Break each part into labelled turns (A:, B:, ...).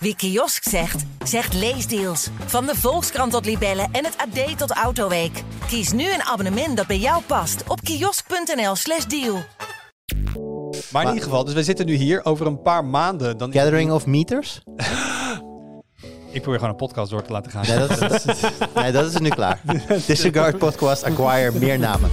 A: Wie kiosk zegt, zegt leesdeals. Van de Volkskrant tot Libellen en het AD tot Autoweek. Kies nu een abonnement dat bij jou past op kiosk.nl/slash deal.
B: Maar in ieder geval, dus wij zitten nu hier over een paar maanden. Dan
C: Gathering of meters?
B: Ik probeer gewoon een podcast door te laten gaan.
C: Nee, dat is, nee, dat is nu klaar. Disregard podcast acquire meer namen.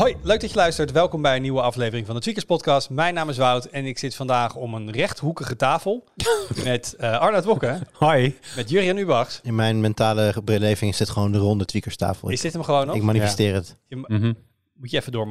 B: Hoi, leuk dat je luistert. Welkom bij een nieuwe aflevering van de Tweakers Podcast. Mijn naam is Wout en ik zit vandaag om een rechthoekige tafel met uh, Arnoud Wokke,
D: Hoi.
B: met Jurien Ubachs.
C: In mijn mentale beleving is dit gewoon de ronde tweakerstafel.
B: Is dit hem gewoon nog?
C: Ik manifesteer het.
B: Je ma-
D: Mhm.
B: Moet je even door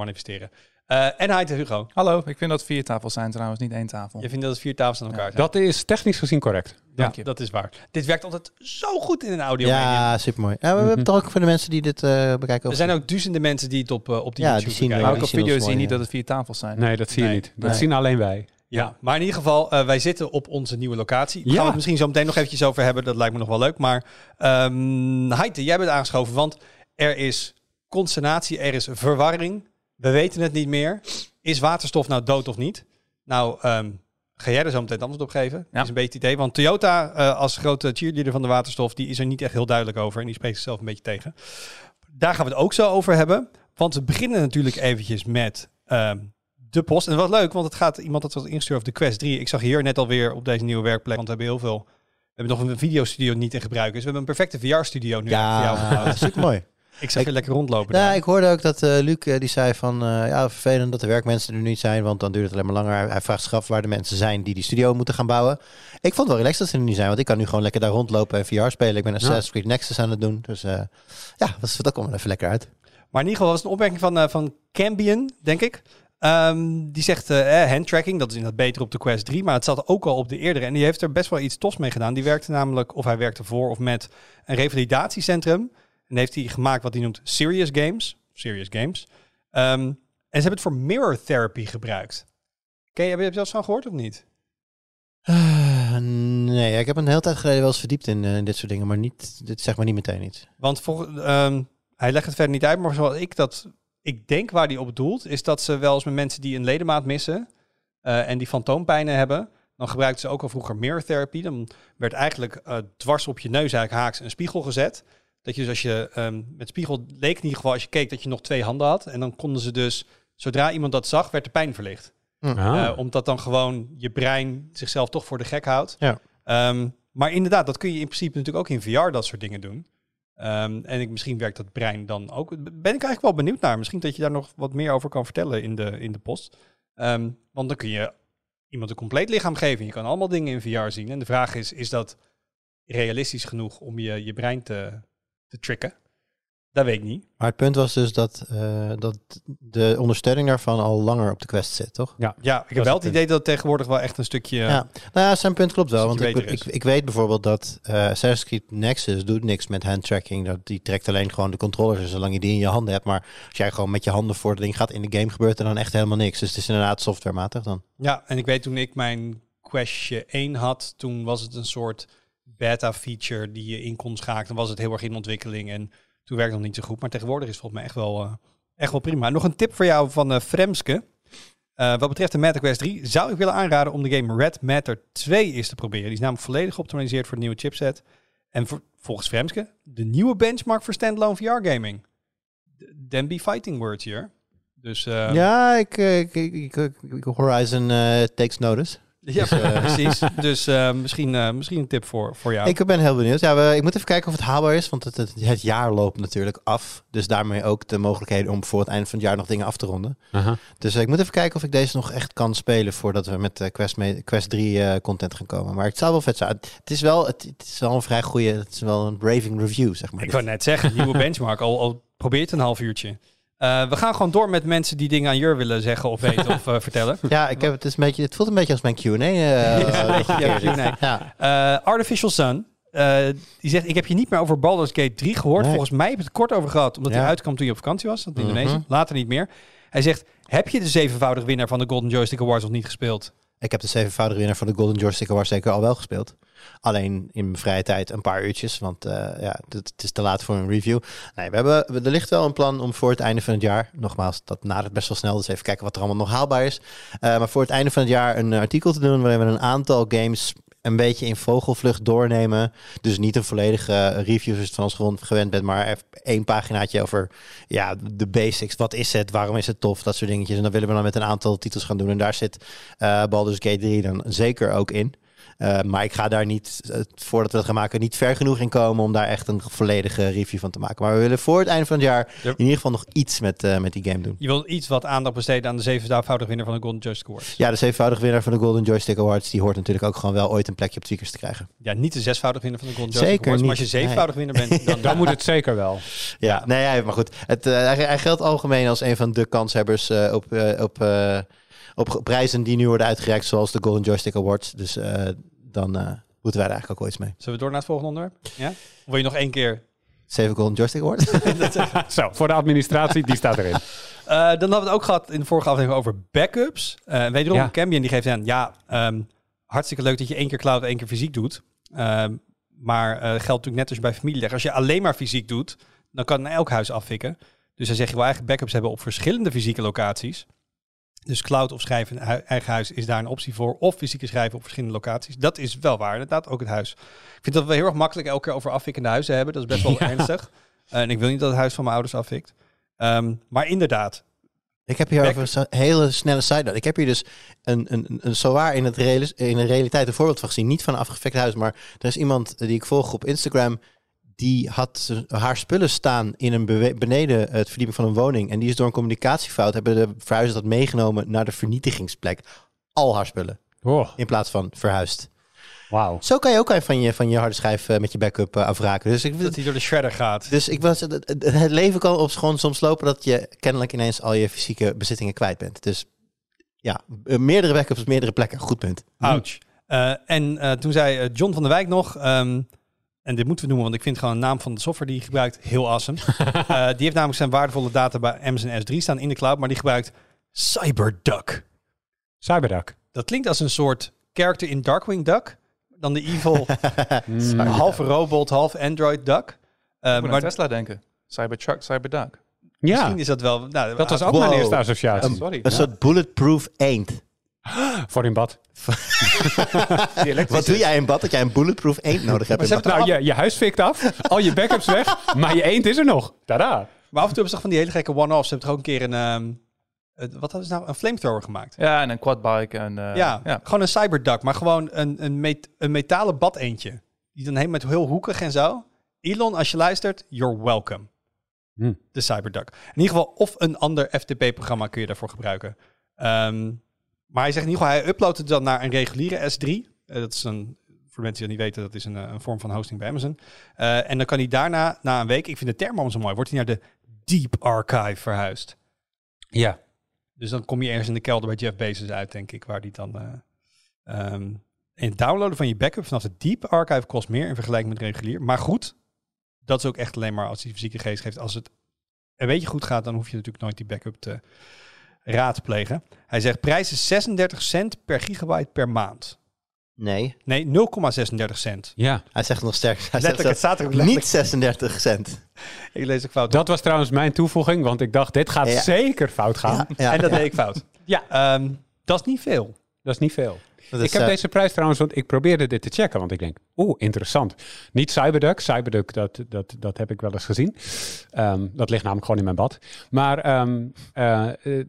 B: Eh, en Heite Hugo.
E: Hallo, ik vind dat vier tafels zijn trouwens, niet één tafel.
B: Je vindt dat het vier tafels aan elkaar zijn?
D: Dat is technisch gezien correct.
B: ja,
E: Dank je.
B: dat is waar. Dit werkt altijd zo goed in een audio
C: Ja, supermooi. Ja, we hebben
D: Mhm.
C: het toch ook voor de mensen die dit eh, bekijken.
B: Er zijn ook duizenden mensen die het op, eh, op die
C: Ja,
B: YouTube
C: die zien
B: bekijken.
E: Maar ook op video zie je
C: mooi,
E: niet
C: ja.
E: dat het vier tafels zijn.
D: Nee, dat zie je niet. Dat
C: Nee.
D: zien alleen wij.
B: Ja, maar in ieder geval, eh, wij zitten op onze nieuwe locatie. Daar
D: Ja.
B: gaan we het misschien zo meteen nog eventjes over hebben. Dat lijkt me nog wel leuk. Maar ehm Heite, jij bent aangeschoven, want er is consternatie, er is verwarring. We weten het niet meer. Is waterstof nou dood of niet? Nou, ehm, ga jij er zo meteen het antwoord op geven? Dat
E: Ja.
B: is een beetje het idee. Want Toyota, eh, als grote cheerleader van de waterstof, die is er niet echt heel duidelijk over. En die spreekt zichzelf een beetje tegen. Daar gaan we het ook zo over hebben. Want we beginnen natuurlijk eventjes met ehm, de post. En wat leuk, want het gaat iemand dat wat ingestuurd over de Quest 3. Ik zag hier net alweer op deze nieuwe werkplek, want we hebben heel veel... We hebben nog een videostudio niet in gebruik. Dus we hebben een perfecte VR-studio nu voor jou
C: Ja,
B: gebouwd.
C: supermooi.
B: Ik zag je lekker rondlopen
C: Ja,
B: daar.
C: ik hoorde ook dat eh Luc eh, die zei van eh, ja, vervelend dat de werkmensen er nu niet zijn, want dan duurt het alleen maar langer. Hij- vraagt zich af waar de mensen zijn die die studio moeten gaan bouwen. Ik vond het wel relaxed dat ze er niet zijn, want ik kan nu gewoon lekker daar rondlopen en VR spelen. Ik ben Assassin's Creed Nexus aan het doen, dus ja, dat, dat komt er even lekker uit.
B: Maar in ieder geval was het een opmerking van, van Cambion, denk ik. Ehm, die zegt eh, handtracking, dat is inderdaad beter op de Quest 3, maar het zat ook al op de eerdere. En die heeft er best wel iets tofs mee gedaan. Die werkte namelijk, of hij werkte voor of met een revalidatiecentrum. En heeft hij gemaakt wat hij noemt Serious Games. Serious Games. Ehm, en ze hebben het voor mirror therapy gebruikt. Ken je, heb je zelfs van gehoord of niet?
C: Ah, nee, ik heb een hele tijd geleden wel eens verdiept in, eh, in dit soort dingen, maar niet, dit zeg maar niet meteen iets.
B: Want ehm, hij legt het verder niet uit, maar zoals ik dat, ik denk waar hij op doelt, is dat ze wel eens met mensen die een ledemaat missen eh, en die fantoompijnen hebben, dan gebruikten ze ook al vroeger mirror therapy. Dan werd eigenlijk eh, dwars op je neus eigenlijk haaks een spiegel gezet. Dat je dus als je ehm, met spiegel leek in ieder geval als je keek dat je nog twee handen had. En dan konden ze dus, zodra iemand dat zag, werd de pijn verlicht.
D: Ah.
B: Eh, omdat dan gewoon je brein zichzelf toch voor de gek houdt.
C: Ja.
B: Ehm, maar inderdaad, dat kun je in principe natuurlijk ook in VR dat soort dingen doen. Ehm, en ik, misschien werkt dat brein dan ook. Ben ik eigenlijk wel benieuwd naar. Misschien dat je daar nog wat meer over kan vertellen in de, in de post. Ehm, want dan kun je iemand een compleet lichaam geven. Je kan allemaal dingen in VR zien. En de vraag is, is dat realistisch genoeg om je, je brein te, te tricken? Dat weet ik niet.
C: Maar het punt was dus dat, eh, dat de ondersteuning daarvan al langer op de Quest zit, toch?
B: Ja, ik heb wel
D: het
B: idee dat het tegenwoordig wel echt een stukje...
C: Ja. Nou ja, zijn punt klopt wel. Want ik, ik, ik weet bijvoorbeeld dat eh Assassin's Creed Nexus doet niks met handtracking. Dat, die trekt alleen gewoon de controllers en zolang je die in je handen hebt. Maar als jij gewoon met je handen voor het ding gaat in de game, gebeurt er dan echt helemaal niks. Dus het is inderdaad softwarematig dan.
B: Ja, en ik weet toen ik mijn Questje 1 had, toen was het een soort beta feature die je in kon was het heel erg in ontwikkeling en toen werkte het nog niet zo goed. Maar tegenwoordig is het volgens mij echt wel, eh, echt wel prima. Nog een tip voor jou van eh Fremske. Eh, wat betreft de Matter Quest 3 zou ik willen aanraden om de game Red Matter 2 eens te proberen. Die is namelijk volledig geoptimaliseerd voor de nieuwe chipset. En volgens Fremske de nieuwe benchmark voor standalone VR gaming. Then fighting words hier. Dus
C: ja, ik, ik, ik, ik- Horizon takes notice.
B: Ja, precies. Dus eh, misschien, eh, misschien een tip voor, voor jou.
C: Ik ben heel benieuwd. Ja, we, ik moet even kijken of het haalbaar is, want het, het, het jaar loopt natuurlijk af. Dus daarmee ook de mogelijkheden om voor het eind van het jaar nog dingen af te ronden.
D: Aha.
C: Dus eh, ik moet even kijken of ik deze nog echt kan spelen voordat we met eh, Quest, me- Quest 3 eh, content gaan komen. Maar het zou wel vet zijn. Het is wel, het, het is wel een vrij goede, het is wel een braving review, zeg maar.
B: Ik wou net zeggen, nieuwe benchmark. Al, al probeer het een half uurtje. Eh, we gaan gewoon door met mensen die dingen aan Jur willen zeggen of weten of eh, vertellen.
C: Ja, ik heb, het, is een beetje, het voelt een beetje als mijn Q&A.
B: Ja,
C: eh,
B: ja. Eh, Artificial Sun, eh, die zegt, ik heb je niet meer over Baldur's Gate 3 gehoord.
C: Nee.
B: Volgens mij heb je het kort over gehad, omdat
C: Ja.
B: hij uitkwam toen je op vakantie was. Dat in
C: Mhm.
B: Indonesië. Later niet meer. Hij zegt, heb je de zevenvoudig winnaar van de Golden Joystick Awards nog niet gespeeld?
C: Ik heb de zevenvoudige winnaar van de Golden Joystick Award zeker al wel gespeeld. Alleen in mijn vrije tijd een paar uurtjes, want eh, ja, het, is te laat voor een review. Nee, we hebben, we- er ligt wel een plan om voor het einde van het jaar, nogmaals, dat nadert best wel snel, dus even kijken wat er allemaal nog haalbaar is. Eh, maar voor het einde van het jaar een artikel te doen waarin we een aantal games een beetje in vogelvlucht doornemen. Dus niet een volledige review zoals het van ons gewend bent, maar één paginaatje over ja, de basics. Wat is het? Waarom is het tof? Dat soort dingetjes. En dat willen we dan met een aantal titels gaan doen. En daar zit eh Baldur's Gate 3 dan zeker ook in. Eh, maar ik ga daar niet, voordat we dat gaan maken, niet ver genoeg in komen om daar echt een volledige review van te maken. Maar we willen voor het einde van het jaar
B: Ja.
C: in ieder geval nog iets met, eh, met die game doen.
B: Je wil iets wat aandacht besteden aan de zevenvoudige winnaar van de Golden Joystick Awards.
C: Ja, de zevenvoudige winnaar van de Golden Joystick Awards, die hoort natuurlijk ook gewoon wel ooit een plekje op Tweakers te krijgen.
B: Ja, niet de zesvoudige winnaar van de Golden Joystick
C: Zeker
B: Awards. Maar als je zevenvoudig winnaar bent, dan...
D: Dan moet het zeker wel.
C: Ja, nee, ja, maar goed. Het, eh, hij, hij geldt algemeen als een van de kanshebbers eh, op, eh, op, eh, op prijzen die nu worden uitgereikt, zoals de Golden Joystick Awards. Dus eh, dan eh, moeten wij er eigenlijk ook ooit iets mee.
B: Zullen we door naar het volgende onderwerp? Ja? Of wil je nog één keer?
C: Zeven Golden Joystick Awards.
D: Zo, voor de administratie, die staat erin.
B: Eh, dan hadden we het ook gehad in de vorige aflevering over backups. Eh wederom,
D: Ja.
B: Cambion die geeft aan, ja, ehm, hartstikke leuk dat je één keer cloud, één keer fysiek doet. Ehm, maar eh geldt natuurlijk net als je bij familie legt. Als je alleen maar fysiek doet, dan kan elk huis afvikken. Dus hij zegt, je wil eigenlijk backups hebben op verschillende fysieke locaties. Dus cloud of schrijven in hu- eigen huis is daar een optie voor. Of fysieke schrijven op verschillende locaties. Dat is wel waar, inderdaad, ook het huis. Ik vind dat we heel erg makkelijk elke keer over afvikkende huizen hebben. Dat is best wel
D: Ja.
B: ernstig. Eh, en ik wil niet dat het huis van mijn ouders afvikt. Ehm, maar inderdaad,
C: Ik heb hier over een hele snelle side note. Ik heb hier dus een, een, een, zowaar in, het in de realiteit een voorbeeld van gezien. Niet van een afgefekt huis, maar er is iemand die ik volg op Instagram. Die had haar spullen staan in een beneden het verdieping van een woning. En die is door een communicatiefout, hebben de verhuizers dat meegenomen naar de vernietigingsplek. Al haar spullen,
D: Oh,
C: in plaats van verhuisd.
D: wauw.
C: Zo kan je ook even van je, van je harde schijf eh, met je backup eh, afraken. Dus ik,
B: dat hij door de shredder gaat.
C: dus ik was, het, leven kan op gewoon soms lopen dat je kennelijk ineens al je fysieke bezittingen kwijt bent. Dus ja, eh, meerdere backups, meerdere plekken. Goed punt.
B: Ouch. En toen zei John van der Wijk nog, ehm, en dit moeten we noemen, want ik vind gewoon de naam van de software die hij gebruikt heel awesome. Eh, die heeft namelijk zijn waardevolle data bij Amazon S3 staan in de cloud, maar die gebruikt CyberDuck.
D: Cyberduck.
B: Dat klinkt als een soort character in Darkwing Duck, dan de evil
D: Mm.
B: half robot, half android duck.
E: Moet
B: maar
E: aan Tesla denken. Cybertruck, Cyberduck.
D: Ja,
B: misschien is dat wel... Nou,
D: dat was ook
C: Wow.
D: mijn eerste associatie.
E: Sorry.
C: Een soort bulletproof eend.
D: Voor in bad.
C: Wat doe jij in bad dat jij een bulletproof eend nodig hebt?
B: Maar
D: Nou, je, je huis fikt af, al je backups weg, maar je eend is er nog. Tada.
B: Maar af en toe hebben ze toch van die hele gekke one-offs. Ze hebben toch ook een keer een... ehm, wat hadden ze nou? Een flamethrower gemaakt.
E: Ja, en een quadbike. En, eh,
B: ja,
E: ja.
B: gewoon een cyberduck, maar gewoon een, een, met, een metalen bad eentje. Die dan helemaal met heel hoekig en zo. Elon, als je luistert, you're welcome.
D: Hm.
B: De cyberduck. In ieder geval, of een ander FTP-programma kun je daarvoor gebruiken. Ehm, maar hij zegt in ieder geval, hij uploadt het dan naar een reguliere S3. Eh, dat is een, voor mensen die dat niet weten, dat is een, eh, een vorm van hosting bij Amazon. Eh, en dan kan hij daarna, na een week, ik vind de term allemaal zo mooi, wordt hij naar de Deep Archive verhuisd.
D: Ja.
B: Dus dan kom je ergens in de kelder bij Jeff Bezos uit, denk ik, waar die dan... eh ehm, en het downloaden van je backup vanaf de Deep Archive kost meer in vergelijking met regulier. Maar goed, dat is ook echt alleen maar als die fysieke geest geeft. Als het een beetje goed gaat, dan hoef je natuurlijk nooit die backup te raadplegen. Hij zegt prijs is 36 cent per gigabyte per maand.
C: Nee,
B: Nee, 0,36 cent.
D: ja.
C: hij zegt nog sterk. Hij
B: Letterlijk, het
C: zegt
B: staat er ook
C: zelfs
B: letterlijk.
C: niet 36 cent.
B: Ik lees ook fout.
D: Dat was trouwens mijn toevoeging, want ik dacht, dit gaat
C: Ja.
D: zeker fout gaan.
C: Ja, ja,
B: en dat
C: ja.
B: deed ik fout.
D: Ja.
B: Ehm, dat is niet veel.
D: Dat is niet veel.
C: Dat
D: ik heb
C: eh,
D: deze prijs trouwens, want ik probeerde dit te checken, want ik denk, oeh, interessant. Niet Cyberduck, Cyberduck, dat, dat, dat heb ik wel eens gezien. Ehm, dat ligt namelijk gewoon in mijn bad. Maar ehm, eh,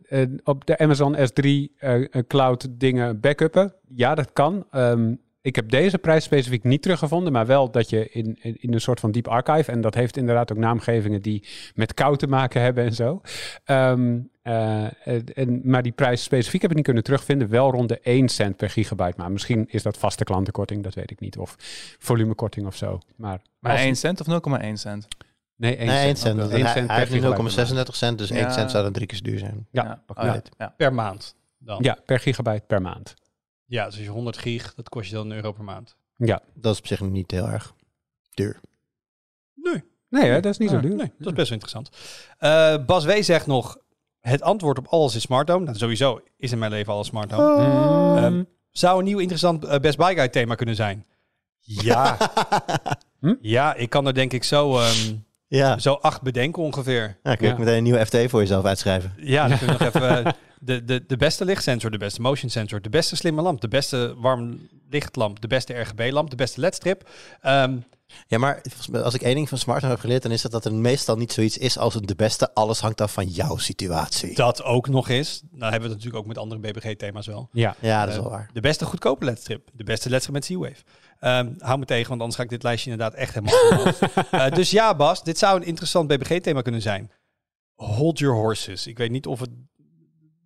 D: eh, op de Amazon S3 eh, eh, cloud dingen backuppen, ja, dat kan. Ehm, ik heb deze prijs specifiek niet teruggevonden, maar wel dat je in, in, in een soort van deep archive, en dat heeft inderdaad ook naamgevingen die met kou te maken hebben en zo. Ehm, eh, en, maar die prijs specifiek heb ik niet kunnen terugvinden. Wel rond de 1 cent per gigabyte. Maar misschien is dat vaste klantenkorting, dat weet ik niet. Of volumekorting of zo. Maar,
E: Maar
D: als-
E: 1 cent of 0,1 cent?
D: Nee, 1
C: Nee, 1
D: cent.
C: cent.
D: Cent per
C: heeft nu
D: gigabyte per
C: 0,36 cent, dus 1
E: Ja.
C: cent zou dan drie keer zo duur zijn.
D: Ja.
C: Pak
E: Oh, ja.
B: Per maand dan.
D: Ja, per gigabyte per maand.
B: Ja, dus als je 100 gig, dat kost je dan een euro per maand.
D: Ja.
C: Dat is op zich niet heel erg duur.
B: Nee.
D: Nee, hè, dat is niet zo duur.
B: Nee, dat is best wel interessant. Eh, Bas W. zegt nog, het antwoord op alles is smart home. Nou, sowieso is in mijn leven alles smart home.
D: Mm.
B: Ehm, zou een nieuw interessant eh, Best Buy Guide thema kunnen zijn. Ja.
D: Hm?
B: Ja, ik kan er denk ik zo, ehm,
C: Ja,
B: zo acht bedenken ongeveer.
C: ja kun je
D: Ja.
C: meteen een nieuwe FT voor jezelf uitschrijven.
B: Ja, dan kunnen we nog even eh, de, de, de beste lichtsensor, de beste motion sensor, de beste slimme lamp, de beste warm lichtlamp, de beste RGB-lamp, de beste LED-strip. Ehm,
C: Ja, maar als ik één ding van smart heb geleerd, dan is het dat er meestal niet zoiets is als het de beste. Alles hangt af van jouw situatie.
B: dat ook nog eens. Nou hebben we het natuurlijk ook met andere BBG-thema's wel.
D: Ja.
C: Ja, dat is
B: Eh,
C: wel waar.
B: De beste goedkope LED-strip. De beste LED-strip met Z-Wave. Ehm, hou me tegen, want anders ga ik dit lijstje inderdaad echt helemaal. Eh, Dus ja, Bas, dit zou een interessant BBG-thema kunnen zijn. Hold your horses. Ik weet niet of het...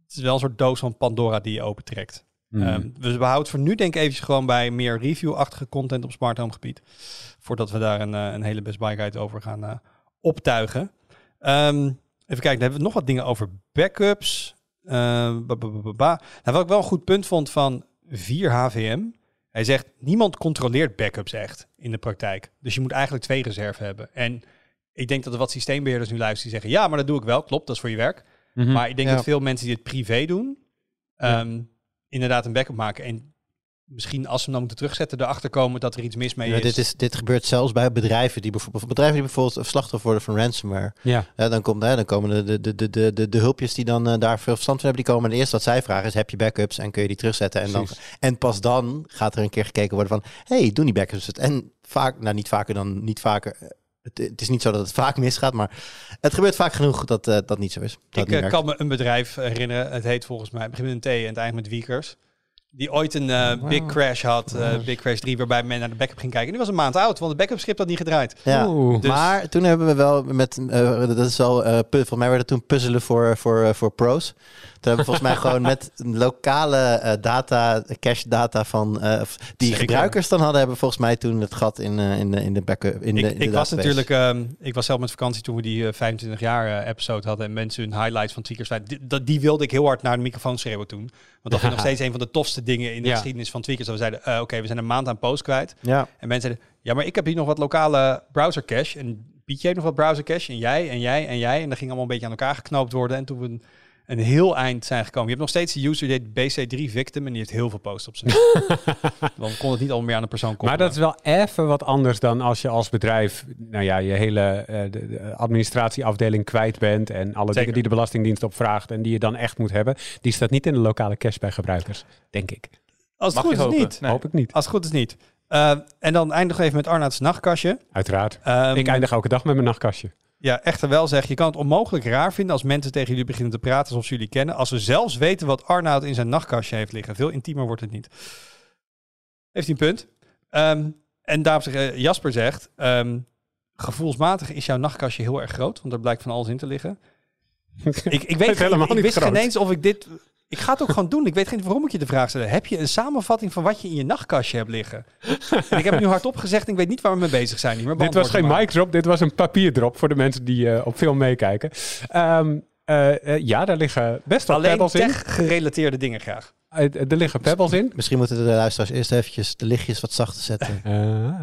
B: Het is wel een soort doos van Pandora die je opentrekt. Ehm, we behouden voor nu denk ik even gewoon bij meer review-achtige content op smart home gebied. Voordat we daar een, eh, een hele Best Buy guide over gaan eh, optuigen. Ehm, even kijken, dan hebben we nog wat dingen over backups. Uh, ba, ba, ba, ba, ba. Nou, wat ik wel een goed punt vond van 4 HVM. Hij zegt, niemand controleert backups echt in de praktijk. Dus je moet eigenlijk twee reserve hebben. En ik denk dat er wat systeembeheerders nu luisteren die zeggen... ja, maar dat doe ik wel, klopt, dat is voor je werk.
D: Mhm.
B: Maar ik denk
C: Ja.
B: dat veel mensen die het privé doen. Inderdaad een backup maken. En misschien als ze hem dan moeten terugzetten, erachter komen dat er iets mis mee
C: Ja,
B: is.
C: dit, is, dit gebeurt zelfs bij bedrijven die bijvoorbeeld, bedrijven die bijvoorbeeld slachtoffer worden van ransomware.
D: ja.
C: Ja, dan, komt, hè, dan komen de, de, de, de, de, de hulpjes die dan eh, daar veel verstand van hebben, die komen. En eerst wat zij vragen is, heb je backups en kun je die terugzetten? En, dan, en pas dan gaat er een keer gekeken worden van, hey, doen die backups het? En vaak, nou niet vaker dan niet vaker. Het, het is niet zo dat het vaak misgaat, maar het gebeurt vaak genoeg dat eh, dat niet zo is. Dat
B: ik eh, kan me een bedrijf herinneren, het heet volgens mij, het begint met een T en het eindigt met Wiekers. Die ooit een eh,
C: Wow.
B: big crash had, Big Crash 3, waarbij men naar de backup ging kijken. En die was een maand oud, want de backup script had niet gedraaid.
C: Ja.
D: Oeh.
B: Dus-
C: Maar toen hebben we wel met, eh, dat is wel, eh volgens mij werd het toen puzzelen voor, voor, voor pro's. Toen hebben we volgens mij gewoon met lokale eh, data, cache data van, eh, die
B: Zeker.
C: gebruikers dan hadden, hebben we volgens mij toen het gat in, eh, in, de, in de backup, in de,
B: ik,
C: de
B: ik was natuurlijk, ehm, ik was zelf met vakantie toen we die eh, 25 jaar eh, episode hadden en mensen hun highlights van Tweakers. Die, dat- die wilde ik heel hard naar de microfoon schreeuwen toen. Want dat vind ik nog steeds een van de tofste dingen in de
D: Ja.
B: geschiedenis van Tweakers. Dat we zeiden, eh, oké, we zijn een maand aan post kwijt.
C: Ja,
B: En mensen zeiden, ja, maar ik heb hier nog wat lokale browser cache. En Pietje heeft nog wat browser cache. En jij, en jij, en jij. En dat ging allemaal een beetje aan elkaar geknoopt worden. En toen we een, heel eind zijn gekomen. Je hebt nog steeds de user die heet BC3 Victim. En die heeft heel veel posts op zijn. Want we konden het niet allemaal meer aan een persoon
D: Maar
B: koppelen.
D: dat is wel even wat anders dan als je als bedrijf nou ja, je hele eh, de, de administratieafdeling kwijt bent en alle dingen die de Belastingdienst opvraagt en die je dan echt moet hebben. Die staat niet in de lokale cache bij gebruikers, denk ik.
B: Als het
E: Mag
B: goed is
E: hopen.
B: niet.
E: Nee.
D: Hoop ik niet.
B: Als het goed is niet. Eh, en dan eindig even met Arnaud's nachtkastje.
D: Uiteraard.
B: Ehm,
D: ik eindig elke dag met mijn nachtkastje.
B: Ja, echter wel zeg. Je kan het onmogelijk raar vinden als mensen tegen jullie beginnen te praten alsof ze jullie kennen. Als ze zelfs weten wat Arnoud in zijn nachtkastje heeft liggen. Veel intiemer wordt het niet. Heeft hij een punt. Ehm, en daarop zegt eh, Jasper zegt, ehm, gevoelsmatig is jouw nachtkastje heel erg groot. Want er blijkt van alles in te liggen. Ik, ik weet
D: helemaal
B: ik, ik
D: niet
B: wist geen eens of ik dit... Ik ga het ook gewoon doen. Ik weet geen waarom ik je de vraag stel. Heb je een samenvatting van wat je in je nachtkastje hebt liggen? en ik heb het nu hardop gezegd en ik weet niet waar we mee bezig zijn. Niet meer
D: Dit was geen mic drop, dit was een papierdrop voor de mensen die eh, op film meekijken. Ehm, eh, eh, ja, daar liggen best wel
B: Alleen
D: pebbles in.
B: tech-gerelateerde dingen graag.
D: Eh, er liggen pebbles in.
C: misschien moeten de luisteraars eerst eventjes de lichtjes wat zachter zetten.
D: Ah.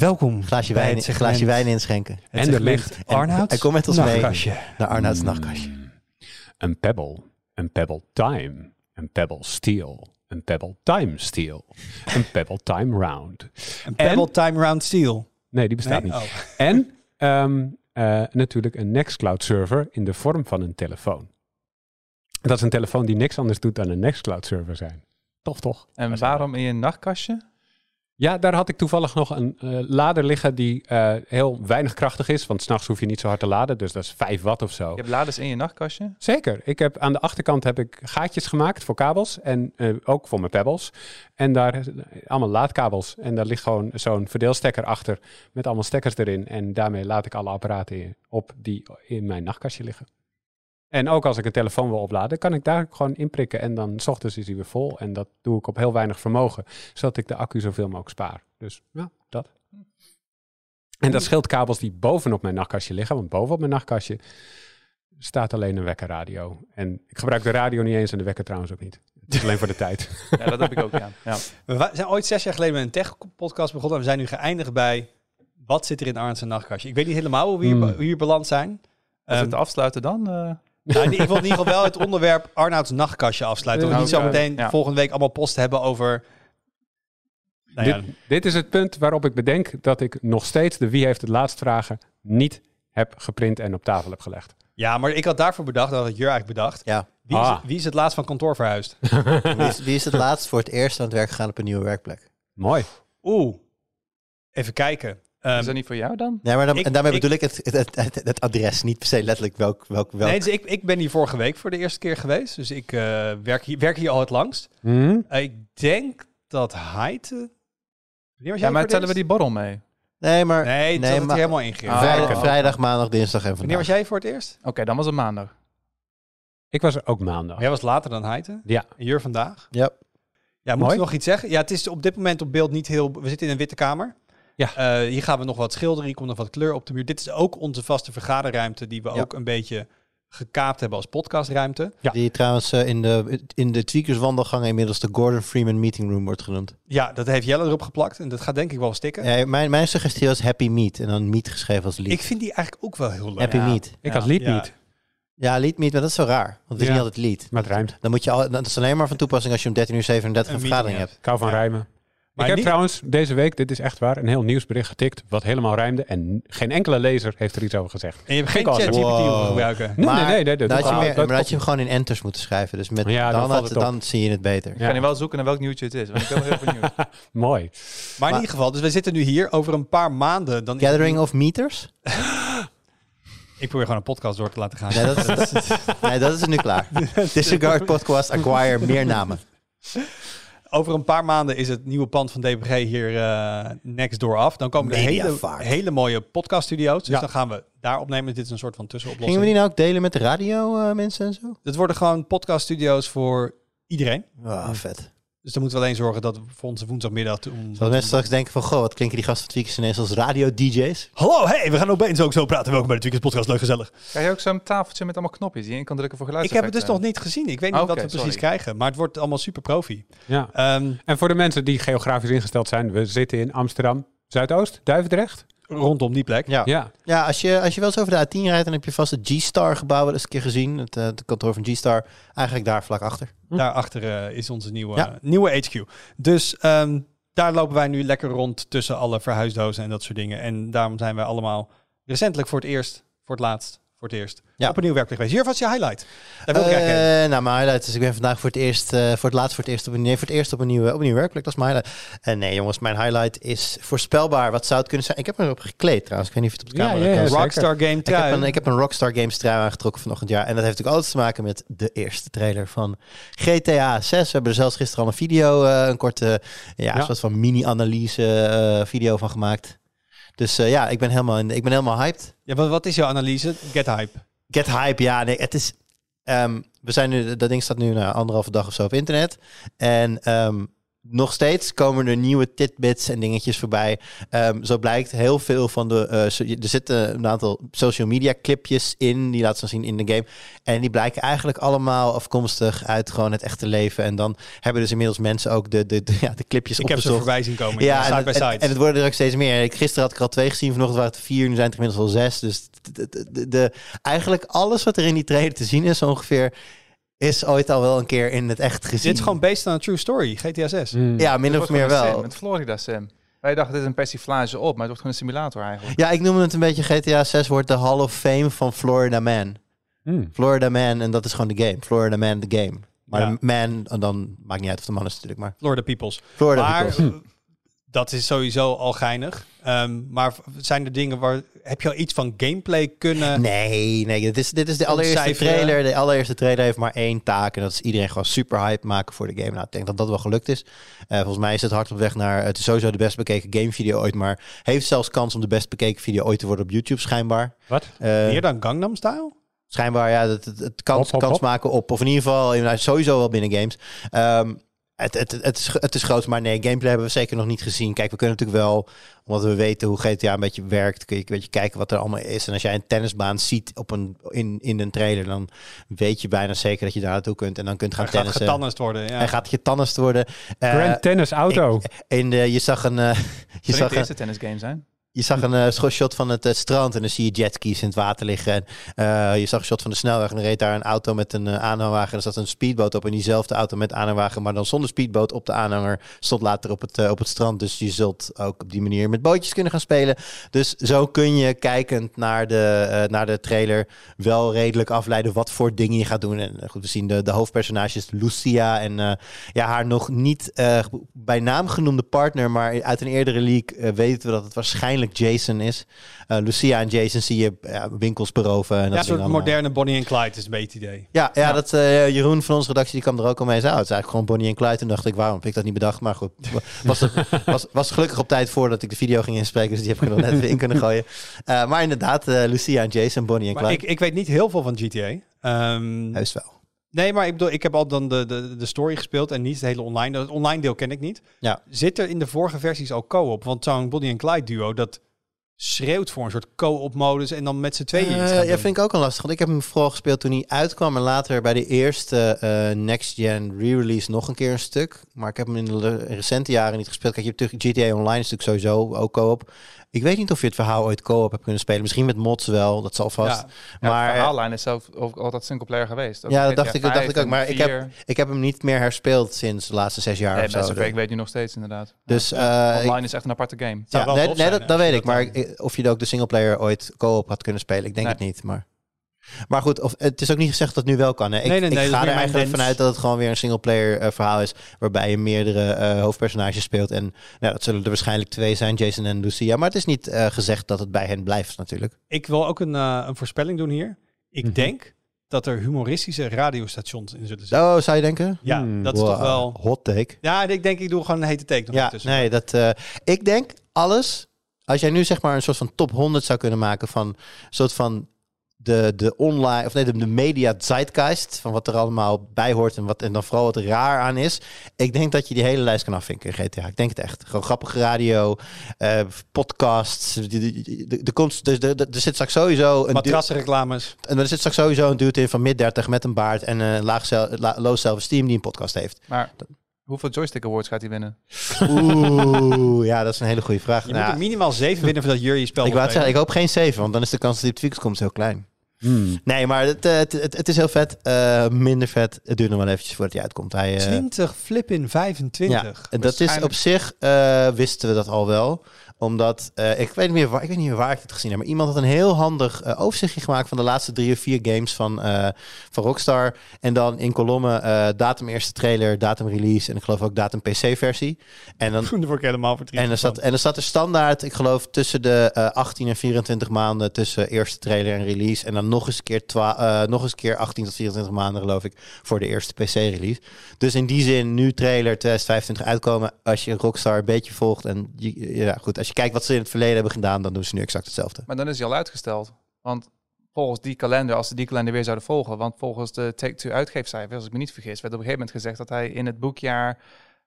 B: Welkom.
C: Glaasje wijn, glaasje wijn inschenken.
B: Het
D: En er
B: segment
D: ligt-
C: en-
B: Arnoud.
C: en kom met ons mee.
B: nachtkastje.
C: Naar Arnoud's nachtkastje.
D: Mm. Een pebble, een pebble time, een pebble steel, een pebble time steel, een pebble time round.
B: Een Pebble Time Round Steel.
D: Nee, die bestaat
B: Nee?
D: niet.
B: Oh.
D: En ehm, eh, natuurlijk een Nextcloud server in de vorm van een telefoon. Dat is een telefoon die niks anders doet dan een Nextcloud server zijn. Tof toch?
E: En waarom in je nachtkastje?
D: Ja, daar had ik toevallig nog een eh, lader liggen die eh, heel weinig krachtig is. Want s'nachts hoef je niet zo hard te laden. Dus dat is 5 watt of zo.
E: Je hebt laders in je nachtkastje?
D: Zeker. Ik heb aan de achterkant heb ik gaatjes gemaakt voor kabels. En eh, ook voor mijn pebbles. En daar allemaal laadkabels. En daar ligt gewoon zo'n verdeelstekker achter. Met allemaal stekkers erin. En daarmee laat ik alle apparaten op die in mijn nachtkastje liggen. En ook als ik een telefoon wil opladen, kan ik daar gewoon inprikken. En dan s ochtends is hij weer vol. En dat doe ik op heel weinig vermogen. Zodat ik de accu zoveel mogelijk spaar. Dus ja, dat. En dat scheelt kabels die bovenop mijn nachtkastje liggen. Want bovenop mijn nachtkastje staat alleen een wekkerradio. En ik gebruik de radio niet eens en de wekker trouwens ook niet. Het is alleen voor de tijd.
E: Ja, dat heb ik ook, ja. ja.
B: We zijn ooit zes jaar geleden met een tech-podcast begonnen. En we zijn nu geëindigd bij... Wat zit er in Arndt's nachtkastje? Ik weet niet helemaal hoe we hier,
D: Hmm.
B: hoe hier beland zijn.
E: Als
B: Ehm,
E: we het afsluiten dan? eh,
B: nou, ik wil in ieder geval wel het onderwerp Arnoud's nachtkastje afsluiten. Dat we niet zo meteen
E: Ja.
B: volgende week allemaal post hebben over... Nou ja,
D: dit, dit is het punt waarop ik bedenk dat ik nog steeds de wie heeft het laatst vragen niet heb geprint en op tafel heb gelegd.
B: ja, maar ik had daarvoor bedacht, dat had Jur eigenlijk bedacht.
C: Ja.
B: Wie, is,
D: Ah.
B: wie is het laatst van kantoor verhuisd?
C: Wie is, wie is het laatst voor het eerst aan het werk gegaan op een nieuwe werkplek?
D: Mooi.
B: Oeh, even kijken. Ehm,
E: is dat niet voor jou dan?
C: Nee, maar dan,
B: Ik-
C: en daarmee
B: ik-
C: bedoel ik het, het, het, het adres, niet per se letterlijk welk, welk, welk.
B: nee, dus ik, ik ben hier vorige week voor de eerste keer geweest. Dus ik eh, werk, hier, werk hier al het langst.
D: Hm?
B: Eh, ik denk dat. Wanneer jij
E: Ja, maar tellen we die borrel mee?
C: Nee, maar?
B: Nee,
C: nee, maar-
B: helemaal.
E: Ah,
C: vrijdag, maandag, dinsdag en
B: Wanneer
C: vandaag.
B: was jij voor het eerst?
E: Oké, dan was het maandag.
D: Ik was er ook maandag.
B: Jij was later dan Heite.
D: Ja.
B: En Jur vandaag.
C: Ja.
B: Ja, moet
D: Mooi.
B: je nog iets zeggen? Ja, het is op dit moment op beeld niet heel... We zitten in een witte kamer.
D: Ja.
B: Eh, hier gaan we nog wat schilderen. Hier komt nog wat kleur op de muur. Dit is ook onze vaste vergaderruimte... die we
C: Ja.
B: ook een beetje gekaapt hebben als podcastruimte.
D: Ja.
C: Die trouwens eh, in de, in de Tweakers wandelgang inmiddels de Gordon Freeman Meeting Room wordt genoemd.
B: Ja, dat heeft Jelle erop geplakt. En dat gaat denk ik wel stikken.
C: Ja, mijn, mijn suggestie was Happy Meat en dan Meat geschreven als lied.
B: Ik vind die eigenlijk ook wel heel leuk.
C: Happy
E: Ja.
C: Meat.
D: Ik
E: Ja.
D: had lied
B: Ja.
D: niet,
C: Ja, lied Meat, maar dat is zo raar. Want het is
D: Ja.
C: niet altijd lied.
D: maar het rijmt.
C: Dan moet je al, dat is alleen maar van toepassing als je om 13 uur 37 een
B: Een
C: vergadering hebt.
D: Ik hou van
B: Ja.
D: rijmen.
B: Maar
D: ik heb
B: niet-
D: trouwens deze week, dit is echt waar, een heel nieuwsbericht getikt wat helemaal rijmde. En geen enkele lezer heeft er iets over gezegd.
B: En je hebt geen
D: Ik.
B: ChatGPT
C: Wow.
B: gebruiken.
D: Nee,
C: Maar
D: nee, nee. nee, dat
C: Dan had je,
D: dat-
C: meer,
D: dat
C: maar had je hem gewoon in enters moeten schrijven. Dus met,
D: Ja, dan
C: dan,
D: het
C: zie je het beter.
E: Ik
D: Ja.
E: ga nu wel zoeken naar welk nieuwtje het is. Want ik ben heel benieuwd.
D: Mooi.
B: Maar in ieder geval, dus we zitten nu hier over een paar maanden. Dan is-
C: Gathering of Meters?
B: Ik probeer gewoon een podcast door te laten gaan.
C: Nee, dat is, nee, dat is het nu klaar. Disregard podcast acquire meer namen.
B: Over een paar maanden is het nieuwe pand van DPG hier eh, next door af. Dan komen er hele, hele mooie podcaststudio's. Dus
D: Ja.
B: dan gaan we daar opnemen. Dit is een soort van tussenoplossing.
C: Gingen we die nou ook delen met de radio eh, mensen en zo?
B: Het worden gewoon podcaststudio's voor iedereen.
C: Ah, vet.
B: Dus dan moeten we alleen zorgen dat we voor onze woensdagmiddag... Om,
C: mensen straks denken van, goh, wat klinken die gasten van Tweakers ineens als radio-dj's?
B: Hallo, hey, we gaan opeens ook zo praten. Welkom bij de Tweakers Podcast. Leuk, gezellig.
E: Krijg je ook zo'n tafeltje met allemaal knopjes die je in kan drukken voor
B: Ik heb het dus nog niet gezien. Ik weet niet
E: Oké,
B: wat we precies
E: sorry.
B: krijgen. Maar het wordt allemaal super profi.
D: Ja.
B: Ehm,
D: En voor de mensen die geografisch ingesteld zijn, we zitten in Amsterdam, Zuidoost, Duivendrecht.
B: Rondom die plek.
C: Ja, ja.
D: Ja.
C: als, je, als je wel eens over de A10 rijdt, dan heb je vast het G-Star gebouw wel eens een keer gezien. Het, eh, het kantoor van G-Star. Eigenlijk daar vlak achter.
B: Daarachter eh, is onze nieuwe,
C: Ja.
B: nieuwe HQ. Dus ehm, daar lopen wij nu lekker rond tussen alle verhuisdozen en dat soort dingen. En daarom zijn wij allemaal recentelijk voor het eerst, voor het laatst, voor het eerst,
C: Ja.
B: op een nieuw werkplek geweest. Hier was je highlight. Daar wil ik.
C: Eh, nou, mijn highlight is, ik ben vandaag voor het eerst, eh, voor het laatst voor het eerst op een, nee, voor het eerst op een nieuwe, op een nieuwe werkplek. Dat is mijn highlight. En nee, jongens, mijn highlight is voorspelbaar. Wat zou het kunnen zijn? Ik heb me erop gekleed trouwens. Ik weet niet of je het op de camera
D: ja,
C: kan
D: ja.
B: Rockstar Game
C: Ik heb,
B: trui.
C: een, ik heb een Rockstar Games trui aangetrokken vanochtend jaar. En dat heeft natuurlijk alles te maken met de eerste trailer van GTA 6. We hebben er zelfs gisteren al een video, eh, een korte, ja,
D: Ja.
C: soort van mini-analyse eh, video van gemaakt. Dus eh, ja, ik ben helemaal, in, ik ben helemaal hyped.
B: Ja, wat, wat is jouw analyse? Get hype.
C: Get hype, ja, nee, het is. ehm, we zijn nu, dat ding staat nu na anderhalve dag of zo op internet. En ehm, nog steeds komen er nieuwe tidbits en dingetjes voorbij. Ehm, zo blijkt heel veel van de. so- er zitten een aantal social media clipjes in. Die laten ze zien in de game. En die blijken eigenlijk allemaal afkomstig uit gewoon het echte leven. En dan hebben dus inmiddels mensen ook de, de, de, ja, de clipjes
B: Ik heb ze voorbij zien komen.
C: Ja,
B: Ja, side
C: en,
B: by
C: en,
B: side.
C: en het worden er ook steeds meer. Ik, gisteren had ik al twee gezien, vanochtend waren het er vier, nu zijn het inmiddels al zes. Dus de, de- eigenlijk alles wat er in die trailer te zien is ongeveer, is ooit al wel een keer in het echt gezien.
B: Dit is gewoon based on a true story. GTA 6.
D: Mm.
C: Ja, minder of meer wel.
E: sim, Het Florida Sim. Wij dachten, dit is een persiflage op, maar het wordt gewoon een simulator eigenlijk.
C: Ja, ik noem het een beetje GTA 6 wordt de Hall of Fame van Florida Man.
D: Mm.
C: Florida Man, en dat is gewoon de game. Florida Man, de game. Maar
B: Ja.
C: de man, en dan maakt niet uit of de man is natuurlijk, maar
B: Florida Peoples.
C: Florida
B: maar
C: people.
B: Dat is sowieso al geinig. Ehm, maar zijn er dingen waar... Heb je al iets van gameplay kunnen...
C: Nee, nee, dit is, dit is de allereerste
B: Ontcijferen.
C: trailer. De allereerste trailer heeft maar één taak. En dat is iedereen gewoon super hype maken voor de game. Nou, ik denk dat dat wel gelukt is. Eh, volgens mij is het hard op weg naar... Het is sowieso de best bekeken gamevideo ooit. Maar heeft zelfs kans om de best bekeken video ooit te worden op YouTube, schijnbaar.
D: Wat?
C: Eh,
B: Meer dan Gangnam Style?
C: schijnbaar, ja, het, het, het kans,
D: Hop, hop,
C: kans
D: hop.
C: maken op. Of in ieder geval, sowieso wel binnen games. Ehm, het, het, het, is, het is groot, maar nee, gameplay hebben we zeker nog niet gezien. Kijk, we kunnen natuurlijk wel, omdat we weten hoe GTA een beetje werkt, kun je een beetje kijken wat er allemaal is. En als jij een tennisbaan ziet op een, in, in een trailer, dan weet je bijna zeker dat je daar naartoe kunt. En dan kunt gaan
B: Hij gaat
C: tennissen.
B: getannist worden. Ja.
C: Hij gaat getannist worden. Eh,
D: Grand Tennis Auto.
C: in de, je zag een... eh, je
E: Zou
C: zag
E: de
C: een
E: eerste tennisgame zijn?
C: Je zag een scho- shot van het eh, strand en dan zie je jetskis in het water liggen. En, eh, je zag een shot van de snelweg en reed daar een auto met een aanhangwagen. En er zat een speedboot op en diezelfde auto met aanhangwagen, maar dan zonder speedboot op de aanhanger, stond later op het, op het strand. Dus je zult ook op die manier met bootjes kunnen gaan spelen. Dus zo kun je kijkend naar de, naar de trailer wel redelijk afleiden wat voor dingen je gaat doen. En goed, we zien de, de hoofdpersonages Lucia en ja, haar nog niet bij naam genoemde partner, maar uit een eerdere leak weten we dat het waarschijnlijk Jason is. Eh, Lucia en Jason zie je ja, winkels beroven. En dat
B: Ja, een
C: soort
B: moderne Bonnie en Clyde is een beetje idee.
C: Ja, ja, dat eh, Jeroen van onze redactie die kwam er ook al mee. Zei, oh, het is eigenlijk gewoon Bonnie en Clyde. Toen dacht ik, waarom heb ik dat niet bedacht? Maar goed, was, het, was, was gelukkig op tijd voordat ik de video ging inspreken. Dus die heb ik er nog net weer in kunnen gooien. Eh, maar inderdaad, Lucia en Jason, Bonnie en
B: Maar
C: Clyde.
B: ik, ik weet niet heel veel van GTA. Ehm,
C: Heus wel.
B: Nee, maar ik bedoel, ik heb al dan de, de, de story gespeeld en niet het hele online. Het online deel ken ik niet.
C: Ja.
B: Zit er in de vorige versies al co-op? Want zo'n Bonnie en Clyde duo, dat schreeuwt voor een soort co-op modus en dan met z'n tweeën iets gaan
C: ja,
B: doen.
C: vind ik ook een lastig. Want ik heb hem vooral gespeeld toen hij uitkwam. En later bij de eerste eh, Next Gen re-release nog een keer een stuk. Maar ik heb hem in de recente jaren niet gespeeld. Kijk, je hebt natuurlijk GTA Online is natuurlijk sowieso ook co-op. Ik weet niet of je het verhaal ooit co-op hebt kunnen spelen. Misschien met mods wel, dat zal vast.
B: Ja.
E: Ja,
C: maar
E: de verhaallijn is zelf ook altijd singleplayer geweest. Ook
C: Ja, dat dacht ik- dat dacht
E: 5
C: ik ook, maar ik heb-
E: 4.
C: ik heb hem niet meer herspeeld sinds de laatste zes jaar
E: Nee,
C: of zo.
E: ik weet nu nog steeds inderdaad.
C: Dus
E: Ja.
C: eh, ik-
E: Online is echt een aparte game.
C: Ja, nee, nee, dat, dat weet ik. Maar
B: dan-
C: of je ook de singleplayer ooit co-op had kunnen spelen, ik denk
E: Nee.
C: het niet. Maar, maar goed, of, het is ook niet gezegd dat het nu wel kan. Hè. Ik,
B: Nee, nee, nee,
C: ik ga er eigenlijk
B: wens.
C: vanuit dat het gewoon weer een singleplayer eh, verhaal is. Waarbij je meerdere eh, hoofdpersonages speelt. En nou, dat zullen er waarschijnlijk twee zijn, Jason en Lucia. Maar het is niet eh, gezegd dat het bij hen blijft natuurlijk.
B: Ik wil ook een, eh, een voorspelling doen hier. Ik
D: Mhm.
B: denk dat er humoristische radiostations in zullen zitten.
C: Oh, zou je denken?
B: Ja,
D: Hmm.
B: dat is toch wel...
C: Hot take.
B: Ja, ik denk ik doe gewoon een hete take nog
C: Ja,
B: tussen.
C: nee, dat. eh, ik denk alles. Als jij nu zeg maar een soort van top 100 zou kunnen maken van een soort van de, de online of nee, de, de media zeitgeist van wat er allemaal bij hoort en wat en dan vooral wat raar aan is. Ik denk dat je die hele lijst kan afvinken in GTA. Ik denk het echt. Gewoon grappige radio, eh, podcasts. De, de, de, de, konst- dus de, de- er zit straks sowieso een
B: Matrassenreclames.
C: en er zit straks sowieso een dude in van mid 30 met een baard en een laag la- low self-esteem die een podcast heeft.
E: Maar hoeveel joystick awards gaat hij winnen?
C: Oeh, ja, dat is een hele goede vraag.
B: Je
C: Nou,
B: moet er minimaal zeven winnen voordat Jur je spel
C: Ik wou het zeggen, ik hoop geen 7, want dan is de kans dat hij op Twix komt heel klein.
D: Hmm.
C: Nee, maar het, eh, het, het, het is heel vet. Eh, minder vet. Het duurt nog wel eventjes voordat hij uitkomt. Hij, eh,
B: 20 flip in 25.
C: ja, en dat is op zich, eh, wisten we dat al wel. Omdat, eh, ik, weet niet meer waar, ik weet niet meer waar ik het gezien heb, maar iemand had een heel handig eh, overzichtje gemaakt van de laatste drie of vier games van, eh, van Rockstar. En dan in kolommen datum eerste trailer, datum release en ik geloof ook datum PC-versie. En dan
B: Daar word ik helemaal
C: En er, zat, en er zat er standaard, ik geloof, tussen de eh, 18 en 24 maanden tussen eerste trailer en release. En dan nog eens, een keer twa- nog eens een keer 18 tot 24 maanden, geloof ik, voor de eerste PC-release. Dus in die zin, nu trailer 2025 uitkomen, als je Rockstar een beetje volgt. En ja, goed, als je kijkt wat ze in het verleden hebben gedaan, dan doen ze nu exact hetzelfde.
E: Maar dan is hij al uitgesteld. Want volgens die kalender, als ze die kalender weer zouden volgen, want volgens de Take-Two uitgeefcijfers, als ik me niet vergis, werd op een gegeven moment gezegd dat hij in het boekjaar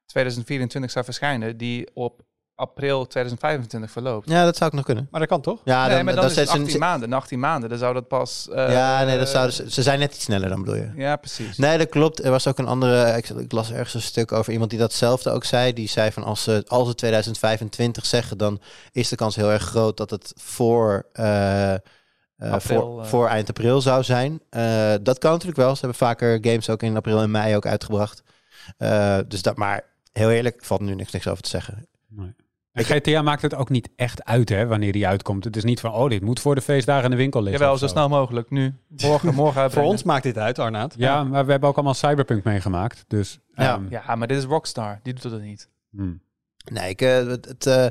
E: 2024 zou verschijnen, die op april 2025 verloopt.
C: Ja, dat zou ik nog kunnen.
B: Maar dat kan toch?
C: Ja,
E: nee,
C: dan,
E: maar dan, is het
C: zijn
E: 18
C: ze-
E: maanden. Na 18 maanden, dan zou dat pas... eh,
C: Ja, nee, dat zouden ze, ze zijn net iets sneller dan bedoel je.
E: Ja, precies.
C: Nee, dat klopt. Er was ook een andere. Ik, ik las ergens een stuk over iemand die datzelfde ook zei. Die zei van als ze, als ze 2025 zeggen, dan is de kans heel erg groot dat het voor, eh, eh,
E: April,
C: voor,
E: eh.
C: voor eind april zou zijn. Eh, dat kan natuurlijk wel. Ze hebben vaker games ook in april en mei ook uitgebracht. Eh, dus dat, maar heel eerlijk, valt nu niks, niks over te zeggen.
D: En GTA maakt het ook niet echt uit hè, wanneer die uitkomt. Het is niet van, oh, dit moet voor de feestdagen in de winkel liggen.
E: Jawel, zo snel mogelijk. Nu. Morgen, morgen
B: Voor ons maakt dit uit, Arnaud.
D: Ja, maar we hebben ook allemaal Cyberpunk meegemaakt. Dus,
C: Ja.
D: ehm,
E: Ja, maar dit is Rockstar. Die doet dat niet.
D: hmm.
C: Nee, ik, eh, het, het, eh,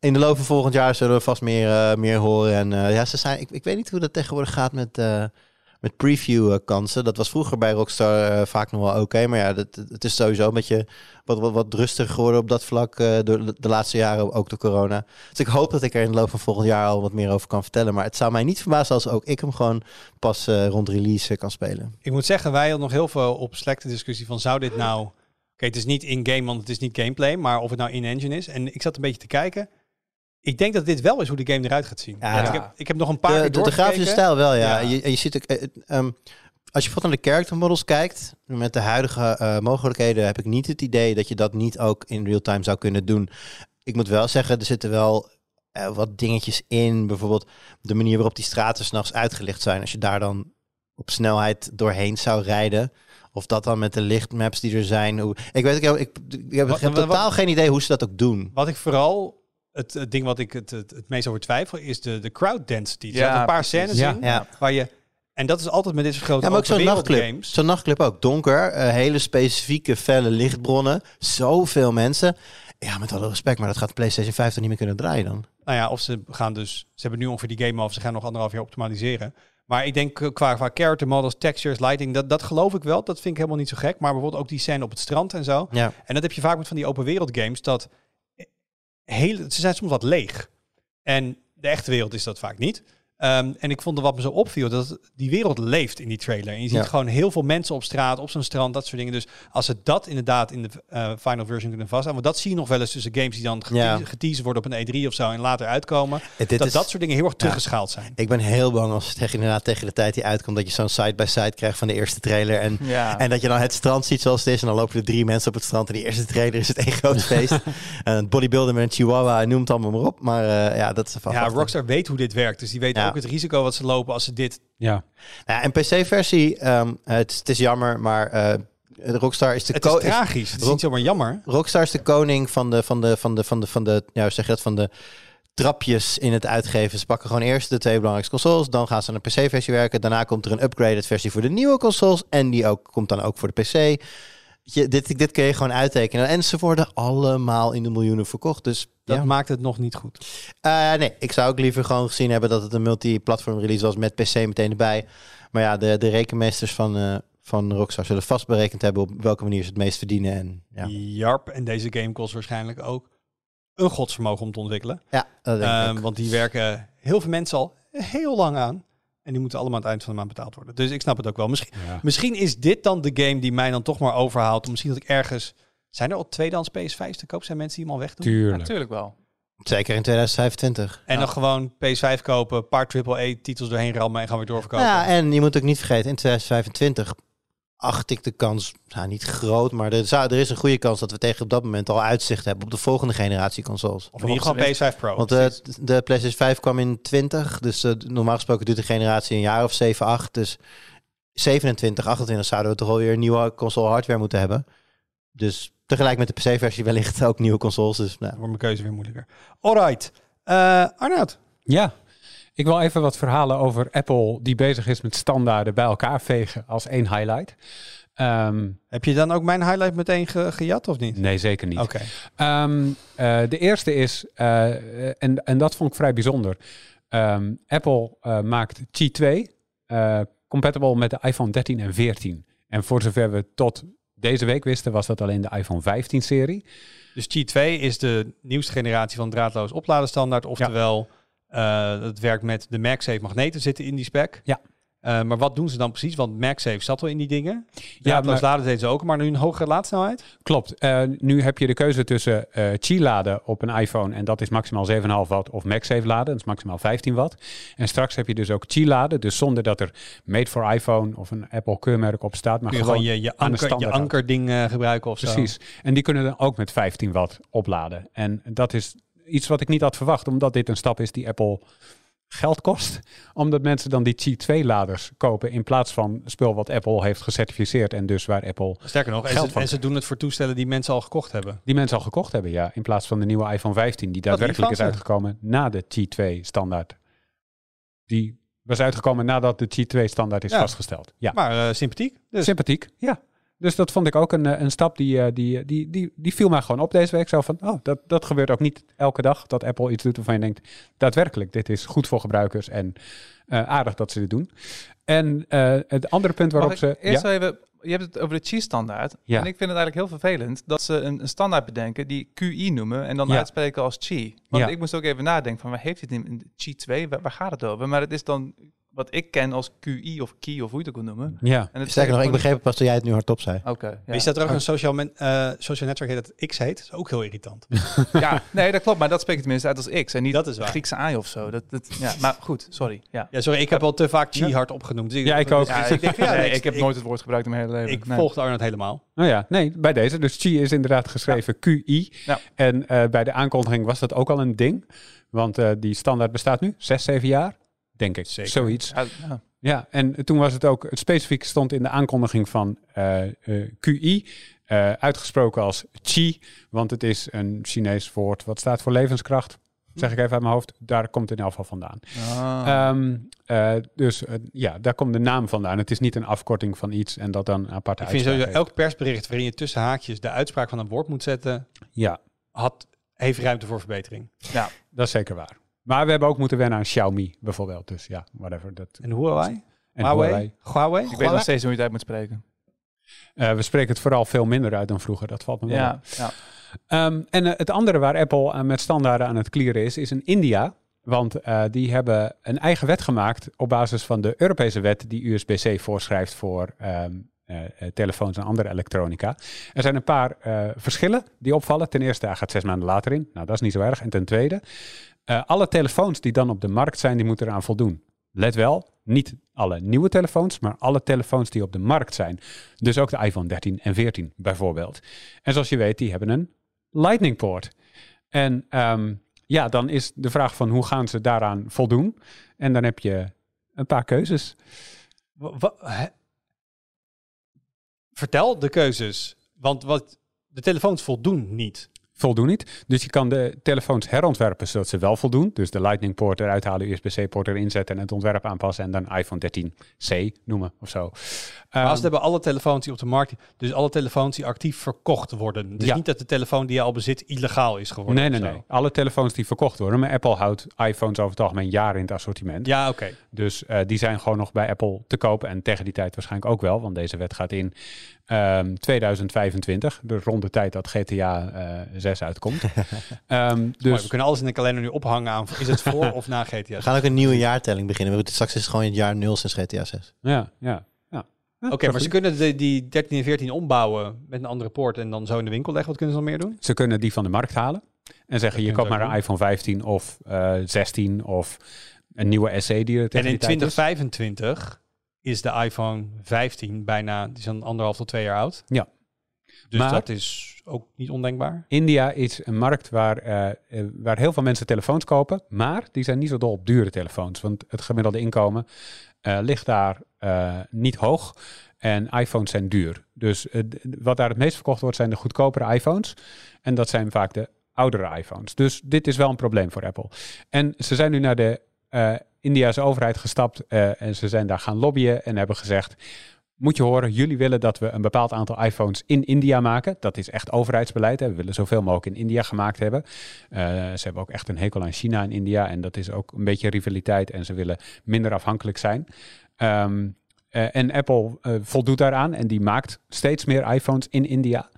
C: in de loop van volgend jaar zullen we vast meer, eh, meer horen. En eh, ja, ze zijn, ik, ik weet niet hoe dat tegenwoordig gaat met, eh, met preview eh, kansen. Dat was vroeger bij Rockstar eh, vaak nog wel oké. maar ja, dat, het is sowieso een beetje wat, wat, wat rustiger geworden op dat vlak eh, door de, laatste jaren, ook door corona. Dus ik hoop dat ik er in de loop van volgend jaar al wat meer over kan vertellen. Maar het zou mij niet verbazen als ook ik hem gewoon pas rond release kan spelen.
B: Ik moet zeggen, wij hadden nog heel veel op Slack de discussie van zou dit nou... Oké, het is niet in-game, want het is niet gameplay, maar of het nou in-engine is. En ik zat een beetje te kijken. Ik denk dat dit wel is hoe de game eruit gaat zien.
C: Ja.
B: Ik, heb, ik heb nog een paar
C: De, de, de grafische stijl wel, ja.
B: Ja.
C: Je, je ziet ook, eh, ehm, als je bijvoorbeeld naar de character models kijkt, met de huidige eh, mogelijkheden heb ik niet het idee dat je dat niet ook in real time zou kunnen doen. Ik moet wel zeggen, er zitten wel eh, wat dingetjes in. Bijvoorbeeld de manier waarop die straten s'nachts uitgelicht zijn. Als je daar dan op snelheid doorheen zou rijden. Of dat dan met de lichtmaps die er zijn. Hoe, ik weet, ik heb, ik, ik heb
B: Wat-
C: geen-
B: wat-
C: totaal geen idee hoe ze dat ook doen.
B: Wat ik vooral, het, het ding wat ik het, het, het meest over twijfel, is de, de crowd density. Er
E: Ja,
B: een paar
E: precies.
B: scènes
D: Ja.
B: in,
C: Ja.
B: waar je... En dat is altijd met dit soort grote
C: Ja, maar ook zo'n nachtclub.
B: games.
C: Zo'n nachtclub ook. Donker, eh, hele specifieke felle lichtbronnen. Zoveel mensen. Ja, met alle respect, maar dat gaat de PlayStation 5 toch niet meer kunnen draaien dan?
B: Nou ja, of ze gaan dus... Ze hebben nu ongeveer die game af. Ze gaan nog anderhalf jaar optimaliseren. Maar ik denk eh, qua, qua character models, textures, lighting, dat, dat geloof ik wel. Dat vind ik helemaal niet zo gek. Maar bijvoorbeeld ook die scène op het strand en zo.
C: Ja.
B: En dat heb je vaak met van die open wereld games. Dat ze zijn soms wat leeg. En de echte wereld is dat vaak niet. Ehm, en ik vond er wat me zo opviel, dat die wereld leeft in die trailer. En je ziet
C: Ja.
B: gewoon heel veel mensen op straat, op zo'n strand, dat soort dingen. Dus als ze dat inderdaad in de eh, final version kunnen vasthouden, want dat zie je nog wel eens tussen games die dan gete
C: Ja.
B: geteased worden op een E3 of zo en later uitkomen.
C: Eh,
B: dat
C: is-
B: dat soort dingen heel erg teruggeschaald zijn.
C: Ik ben heel bang als het tegen, inderdaad tegen de tijd die uitkomt... dat je zo'n side-by-side krijgt van de eerste trailer. En,
E: Ja.
C: en dat je dan het strand ziet zoals het is. En dan lopen er drie mensen op het strand. En die eerste trailer is het één groot feest. en het bodybuilden met een chihuahua, noem het allemaal maar op. Maar eh, ja, dat is van
B: Ja, Rockstar weet hoe dit werkt. Dus die weten
C: Ja.
B: ook het risico wat ze lopen als ze dit...
D: Ja.
C: Ja, en PC-versie, ehm, het, is- het is jammer, maar eh, Rockstar is de
B: Het is tragisch. Het is niet zomaar jammer.
C: Rockstar is de koning van de, van de, van de, van de, van de, ja, zeg je dat, van de trapjes in het uitgeven. Ze pakken gewoon eerst de twee belangrijkste consoles, dan gaan ze aan een PC-versie werken. Daarna komt er een upgraded versie voor de nieuwe consoles en die ook, komt dan ook voor de PC. Je, dit, dit kun je gewoon uittekenen. En ze worden allemaal in de miljoenen verkocht. Dus
B: Dat
C: ja.
B: maakt het nog niet goed.
C: Eh, nee, ik zou ook liever gewoon gezien hebben dat het een multi-platform release was met PC meteen erbij. Maar ja, de, de rekenmeesters van, eh, van Rockstar zullen vast berekend hebben op welke manier ze het meest verdienen. En ja,
B: Jarp en deze game kost waarschijnlijk ook een godsvermogen om te ontwikkelen.
C: ja dat denk ik
B: Ehm, want die werken heel veel mensen al heel lang aan. En die moeten allemaal aan het eind van de maand betaald worden. Dus ik snap het ook wel. Misschien,
D: Ja.
B: misschien is dit dan de game die mij dan toch maar overhaalt. Misschien dat ik ergens... Zijn er al tweedehands PS5's te koop? Zijn mensen die hem al wegdoen?
D: Tuurlijk.
E: Natuurlijk wel.
C: Zeker in 2025.
B: En dan gewoon PS5 kopen, een paar AAA-titels doorheen rammen en gaan weer doorverkopen.
C: Ja, en je moet ook niet vergeten, in 2025 acht ik de kans, nou niet groot, maar er, zou, er is een goede kans dat we tegen op dat moment al uitzicht hebben op de volgende generatie consoles.
B: of in ieder geval PS5 Pro.
C: Want eh, de PlayStation 5 kwam in 20, dus eh, normaal gesproken duurt de generatie een jaar of 7, 8. Dus 27, 28 zouden we toch alweer een nieuwe console hardware moeten hebben. Dus tegelijk met de PC-versie wellicht ook nieuwe consoles. Dus nou,
B: Dan wordt mijn keuze weer moeilijker. Alright. Eh Arnoud.
D: Ja, ik wil even wat verhalen over Apple die bezig is met standaarden bij elkaar vegen als één highlight. Ehm,
B: Heb je dan ook mijn highlight meteen ge- gejat of niet?
D: nee, zeker niet.
B: Oké.
D: Ehm, eh, de eerste is, eh, en, en dat vond ik vrij bijzonder. Ehm, Apple eh, maakt Qi 2 eh, compatible met de iPhone 13 en 14. En voor zover we tot deze week wisten, was dat alleen de iPhone 15-serie.
B: Dus Qi 2 is de nieuwste generatie van draadloos opladenstandaard. Oftewel, eh, het werkt met de MagSafe magneten zitten in die spec.
D: Ja.
B: Eh, maar wat doen ze dan precies? Want MagSafe zat al in die dingen. Draadloos
D: maar-
B: laden deden ze ook, maar nu een hogere laadsnelheid.
D: Klopt. Eh, nu heb je de keuze tussen eh Qi laden op een iPhone en dat is maximaal 7,5 watt of MagSafe laden, dat is maximaal 15 watt. En straks heb je dus ook Qi laden, dus zonder dat er Made for iPhone of een Apple keurmerk op staat, maar
B: je
D: gewoon,
B: je, je, anker, je ankerding gebruiken of zo.
D: Precies. En die kunnen dan ook met 15 watt opladen. En dat is iets wat ik niet had verwacht, omdat dit een stap is die Apple geld kost. Omdat mensen dan die Qi 2 laders kopen in plaats van spul wat Apple heeft gecertificeerd en dus waar Apple
B: Sterker nog, en
D: Geld
B: ze,
D: van
B: en ze doen het voor toestellen die mensen al gekocht hebben.
D: die mensen al gekocht hebben, ja. In plaats van de nieuwe iPhone 15, die daadwerkelijk is
B: ze.
D: uitgekomen na de T2 standaard. Die was uitgekomen nadat de T2 standaard is
B: Ja.
D: vastgesteld. Ja,
B: Maar eh, sympathiek. Dus
D: sympathiek. Ja. Dus dat vond ik ook een, eh, een stap die, eh, die, die, die, die viel mij gewoon op deze week. Zo van, oh, dat, dat gebeurt ook niet elke dag dat Apple iets doet waarvan je denkt, daadwerkelijk, dit is goed voor gebruikers en eh, aardig dat ze dit doen. En eh, het andere punt waarop ze...
E: eerst
D: ja,
E: even, je hebt het over de cheese standaard.
D: Ja.
E: En ik vind het eigenlijk heel vervelend dat ze een, een standaard bedenken die QI noemen en dan
D: Ja.
E: uitspreken als chi. Want ik moest ook even nadenken van waar heeft het in, in chi 2? Waar, waar gaat het over? Maar het is dan wat ik ken als QI of key of hoe je het ook wil noemen.
D: Ja.
E: En het
C: Sterker nog, ik begreep het pas toen jij het nu hardop zei.
E: Oké. ja.
B: Is dat er ook een social, men, eh, social network heet dat X heet? Dat is ook heel irritant.
E: Ja, nee, dat klopt. Maar dat spreekt tenminste uit als X en niet
B: Dat is waar.
E: Griekse AI of zo. Dat, dat, ja, maar goed, sorry. Ja.
B: Ja, sorry, ik heb al te vaak Chi hard opgenoemd. Dus
D: Ja, ik ook.
E: Ja,
B: Dus
E: ik,
B: denk
E: nee,
B: ik-
E: heb nooit het woord gebruikt in mijn hele leven.
B: Ik
E: Nee.
B: volgde Arnold helemaal.
D: Nou ja, nee, bij deze. Dus Chi is inderdaad geschreven QI.
E: Ja.
D: En eh, bij de aankondiging was dat ook al een ding. Want eh, die standaard bestaat nu, zes, zeven jaar. Denk ik,
B: Zeker.
D: zoiets.
E: Ja, ja.
D: Ja, en toen was het ook, het specifiek stond in de aankondiging van eh, eh, QI, eh, uitgesproken als Qi, want het is een Chinees woord wat staat voor levenskracht. Zeg ik even uit mijn hoofd, daar komt het in elk geval vandaan.
E: Ah.
D: Ehm, eh, dus ja, daar komt de naam vandaan. Het is niet een afkorting van iets en dat dan een aparte
B: Ik vind sowieso elk persbericht waarin je tussen haakjes de uitspraak van een woord moet zetten,
D: Ja,
B: had, heeft ruimte voor verbetering.
D: dat is zeker waar. Maar we hebben ook moeten wennen aan Xiaomi bijvoorbeeld. Dus ja, whatever. Dat,
B: En Huawei?
D: en
B: Huawei?
D: Huawei.
B: Huawei?
E: ik weet nog steeds hoe je het uit moet spreken.
D: Eh, we spreken het vooral veel minder uit dan vroeger. Dat valt me wel op.
E: Ja, ja.
D: Ehm, en eh, het andere waar Apple eh, met standaarden aan het clearen is, is in India. Want eh, die hebben een eigen wet gemaakt op basis van de Europese wet die USB-C voorschrijft voor ehm, eh, eh, telefoons en andere elektronica. Er zijn een paar eh, verschillen die opvallen. Ten eerste, hij gaat zes maanden later in. Nou, dat is niet zo erg. En ten tweede, eh, alle telefoons die dan op de markt zijn, die moeten eraan voldoen. Let wel, niet alle nieuwe telefoons, maar alle telefoons die op de markt zijn. Dus ook de iPhone 13 en 14 bijvoorbeeld. En zoals je weet, die hebben een Lightning poort. En ehm, ja, dan is de vraag van hoe gaan ze daaraan voldoen? En dan heb je een paar keuzes.
B: Vertel de keuzes. Want wat, de telefoons voldoen niet.
D: Voldoen niet. Dus je kan de telefoons herontwerpen zodat ze wel voldoen. Dus de Lightning poort eruit halen, USB-C poort erin zetten en het ontwerp aanpassen. En dan iPhone 13C noemen of zo.
B: Maar als we hebben alle telefoons die op de markt, dus alle telefoons die actief verkocht worden. Dus
D: Ja.
B: niet dat de telefoon die je al bezit illegaal is geworden.
D: nee, nee, nee. Alle telefoons die verkocht worden. Maar Apple houdt iPhones over het algemeen jaren in het assortiment.
B: Ja, oké.
D: Dus eh, die zijn gewoon nog bij Apple te kopen. En tegen die tijd waarschijnlijk ook wel. Want deze wet gaat in ehm, 2025. De rond de tijd dat GTA eh 6 uitkomt. Ehm,
B: Mooi,
D: dus
B: we kunnen alles in de kalender nu ophangen aan. Is het voor of na GTA?
C: We gaan ook een nieuwe jaartelling beginnen. We- Straks is het gewoon het jaar 0 sinds GTA 6.
D: ja, ja. ja.
B: Oké, maar ze kunnen de, die 13 en 14 ombouwen met een andere poort en dan zo in de winkel leggen. Wat kunnen ze dan meer doen?
D: Ze kunnen die van de markt halen. En zeggen,
B: Dat
D: je koopt maar een iPhone 15 of eh 16 of een nieuwe SE die er tegen
B: En in
D: die tijd is.
B: 2025 is de iPhone 15 bijna, die is dan anderhalf tot twee jaar oud.
D: Ja.
B: Dus
D: Maar-
B: dat is ook niet ondenkbaar.
D: India is een markt waar, eh, eh, waar heel veel mensen telefoons kopen, maar die zijn niet zo dol op dure telefoons. Want het gemiddelde inkomen eh, ligt daar niet hoog en iPhones zijn duur. Dus wat daar het meest verkocht wordt zijn de goedkopere iPhones en dat zijn vaak de oudere iPhones. Dus dit is wel een probleem voor Apple. En ze zijn nu naar de Indiase overheid gestapt eh, en ze zijn daar gaan lobbyen en hebben gezegd... Moet je horen, jullie willen dat we een bepaald aantal iPhones in India maken. Dat is echt overheidsbeleid. Hè. We willen zoveel mogelijk in India gemaakt hebben. Eh, ze hebben ook echt een hekel aan China en India. En dat is ook een beetje rivaliteit. En ze willen minder afhankelijk zijn. Ehm, eh, en Apple voldoet daaraan. En die maakt steeds meer iPhones in India.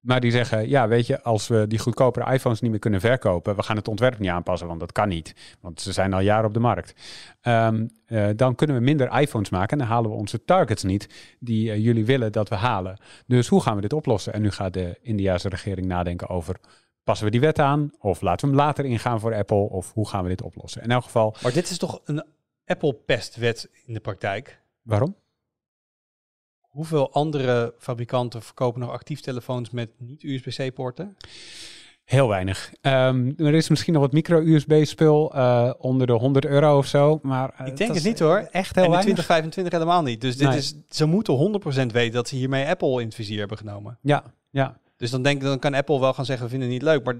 D: Maar die zeggen, ja, weet je, als we die goedkopere iPhones niet meer kunnen verkopen, we gaan het ontwerp niet aanpassen, want dat kan niet. Want ze zijn al jaren op de markt. Ehm, eh, dan kunnen we minder iPhones maken en dan halen we onze targets niet die eh, jullie willen dat we halen. Dus hoe gaan we dit oplossen? En nu gaat de Indiase regering nadenken over, passen we die wet aan? Of laten we hem later ingaan voor Apple? Of hoe gaan we dit oplossen? In elk geval,
B: Maar dit is toch een Apple-pestwet in de praktijk?
D: waarom?
B: Hoeveel andere fabrikanten verkopen nog actief telefoons met niet USB-C-poorten?
D: Heel weinig. Ehm, er is misschien nog wat micro-USB-spul eh, onder de 100 euro of zo. Maar eh,
B: Ik denk het niet hoor.
D: Echt heel
B: en in
D: weinig.
B: 2025 helemaal niet. Dus dit
D: Nee.
B: is, ze moeten 100% weten dat ze hiermee Apple in het vizier hebben genomen.
D: Ja, ja.
B: Dus dan, denk, dan kan Apple wel gaan zeggen, we vinden het niet leuk. Maar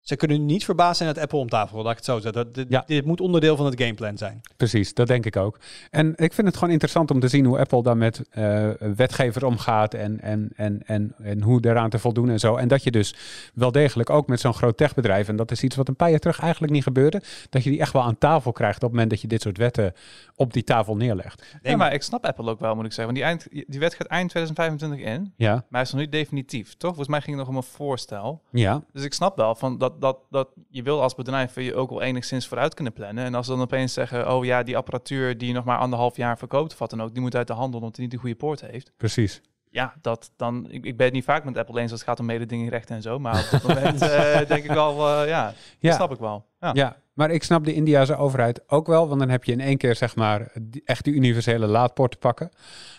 B: ze kunnen niet verbaasd zijn dat Apple om tafel wil. Laat ik het zo zeggen. Dat, dit,
D: Ja.
B: dit moet onderdeel van het gameplan zijn.
D: Precies, dat denk ik ook. En ik vind het gewoon interessant om te zien hoe Apple daar met eh wetgevers omgaat en, en, en, en, en hoe daaraan te voldoen en zo. En dat je dus wel degelijk ook met zo'n groot techbedrijf, en dat is iets wat een paar jaar terug eigenlijk niet gebeurde, dat je die echt wel aan tafel krijgt op het moment dat je dit soort wetten op die tafel neerlegt.
E: Nee, maar ik snap Apple ook wel, moet ik zeggen. Want die, eind, die wet gaat eind 2025 in.
D: Ja,
E: Maar hij is nog niet definitief, toch? Volgens mij ging het nog om een voorstel.
D: ja,
E: Dus ik snap wel van dat dat, dat, dat je wil als bedrijf je ook wel enigszins vooruit kunnen plannen. En als ze dan opeens zeggen, oh ja, die apparatuur die je nog maar anderhalf jaar verkoopt of wat dan ook, die moet uit de handel omdat hij niet de goede poort heeft.
D: Precies.
E: Ja, dat dan. Ik, ik ben het niet vaak met Apple eens als het gaat om mededingingrechten en zo. Maar op dit moment eh, denk ik wel, eh, ja,
D: Ja.
E: dat snap ik wel. Ja.
D: Ja, maar ik snap de Indiase overheid ook wel, want dan heb je in één keer zeg maar die- echt die universele laadpoort te pakken.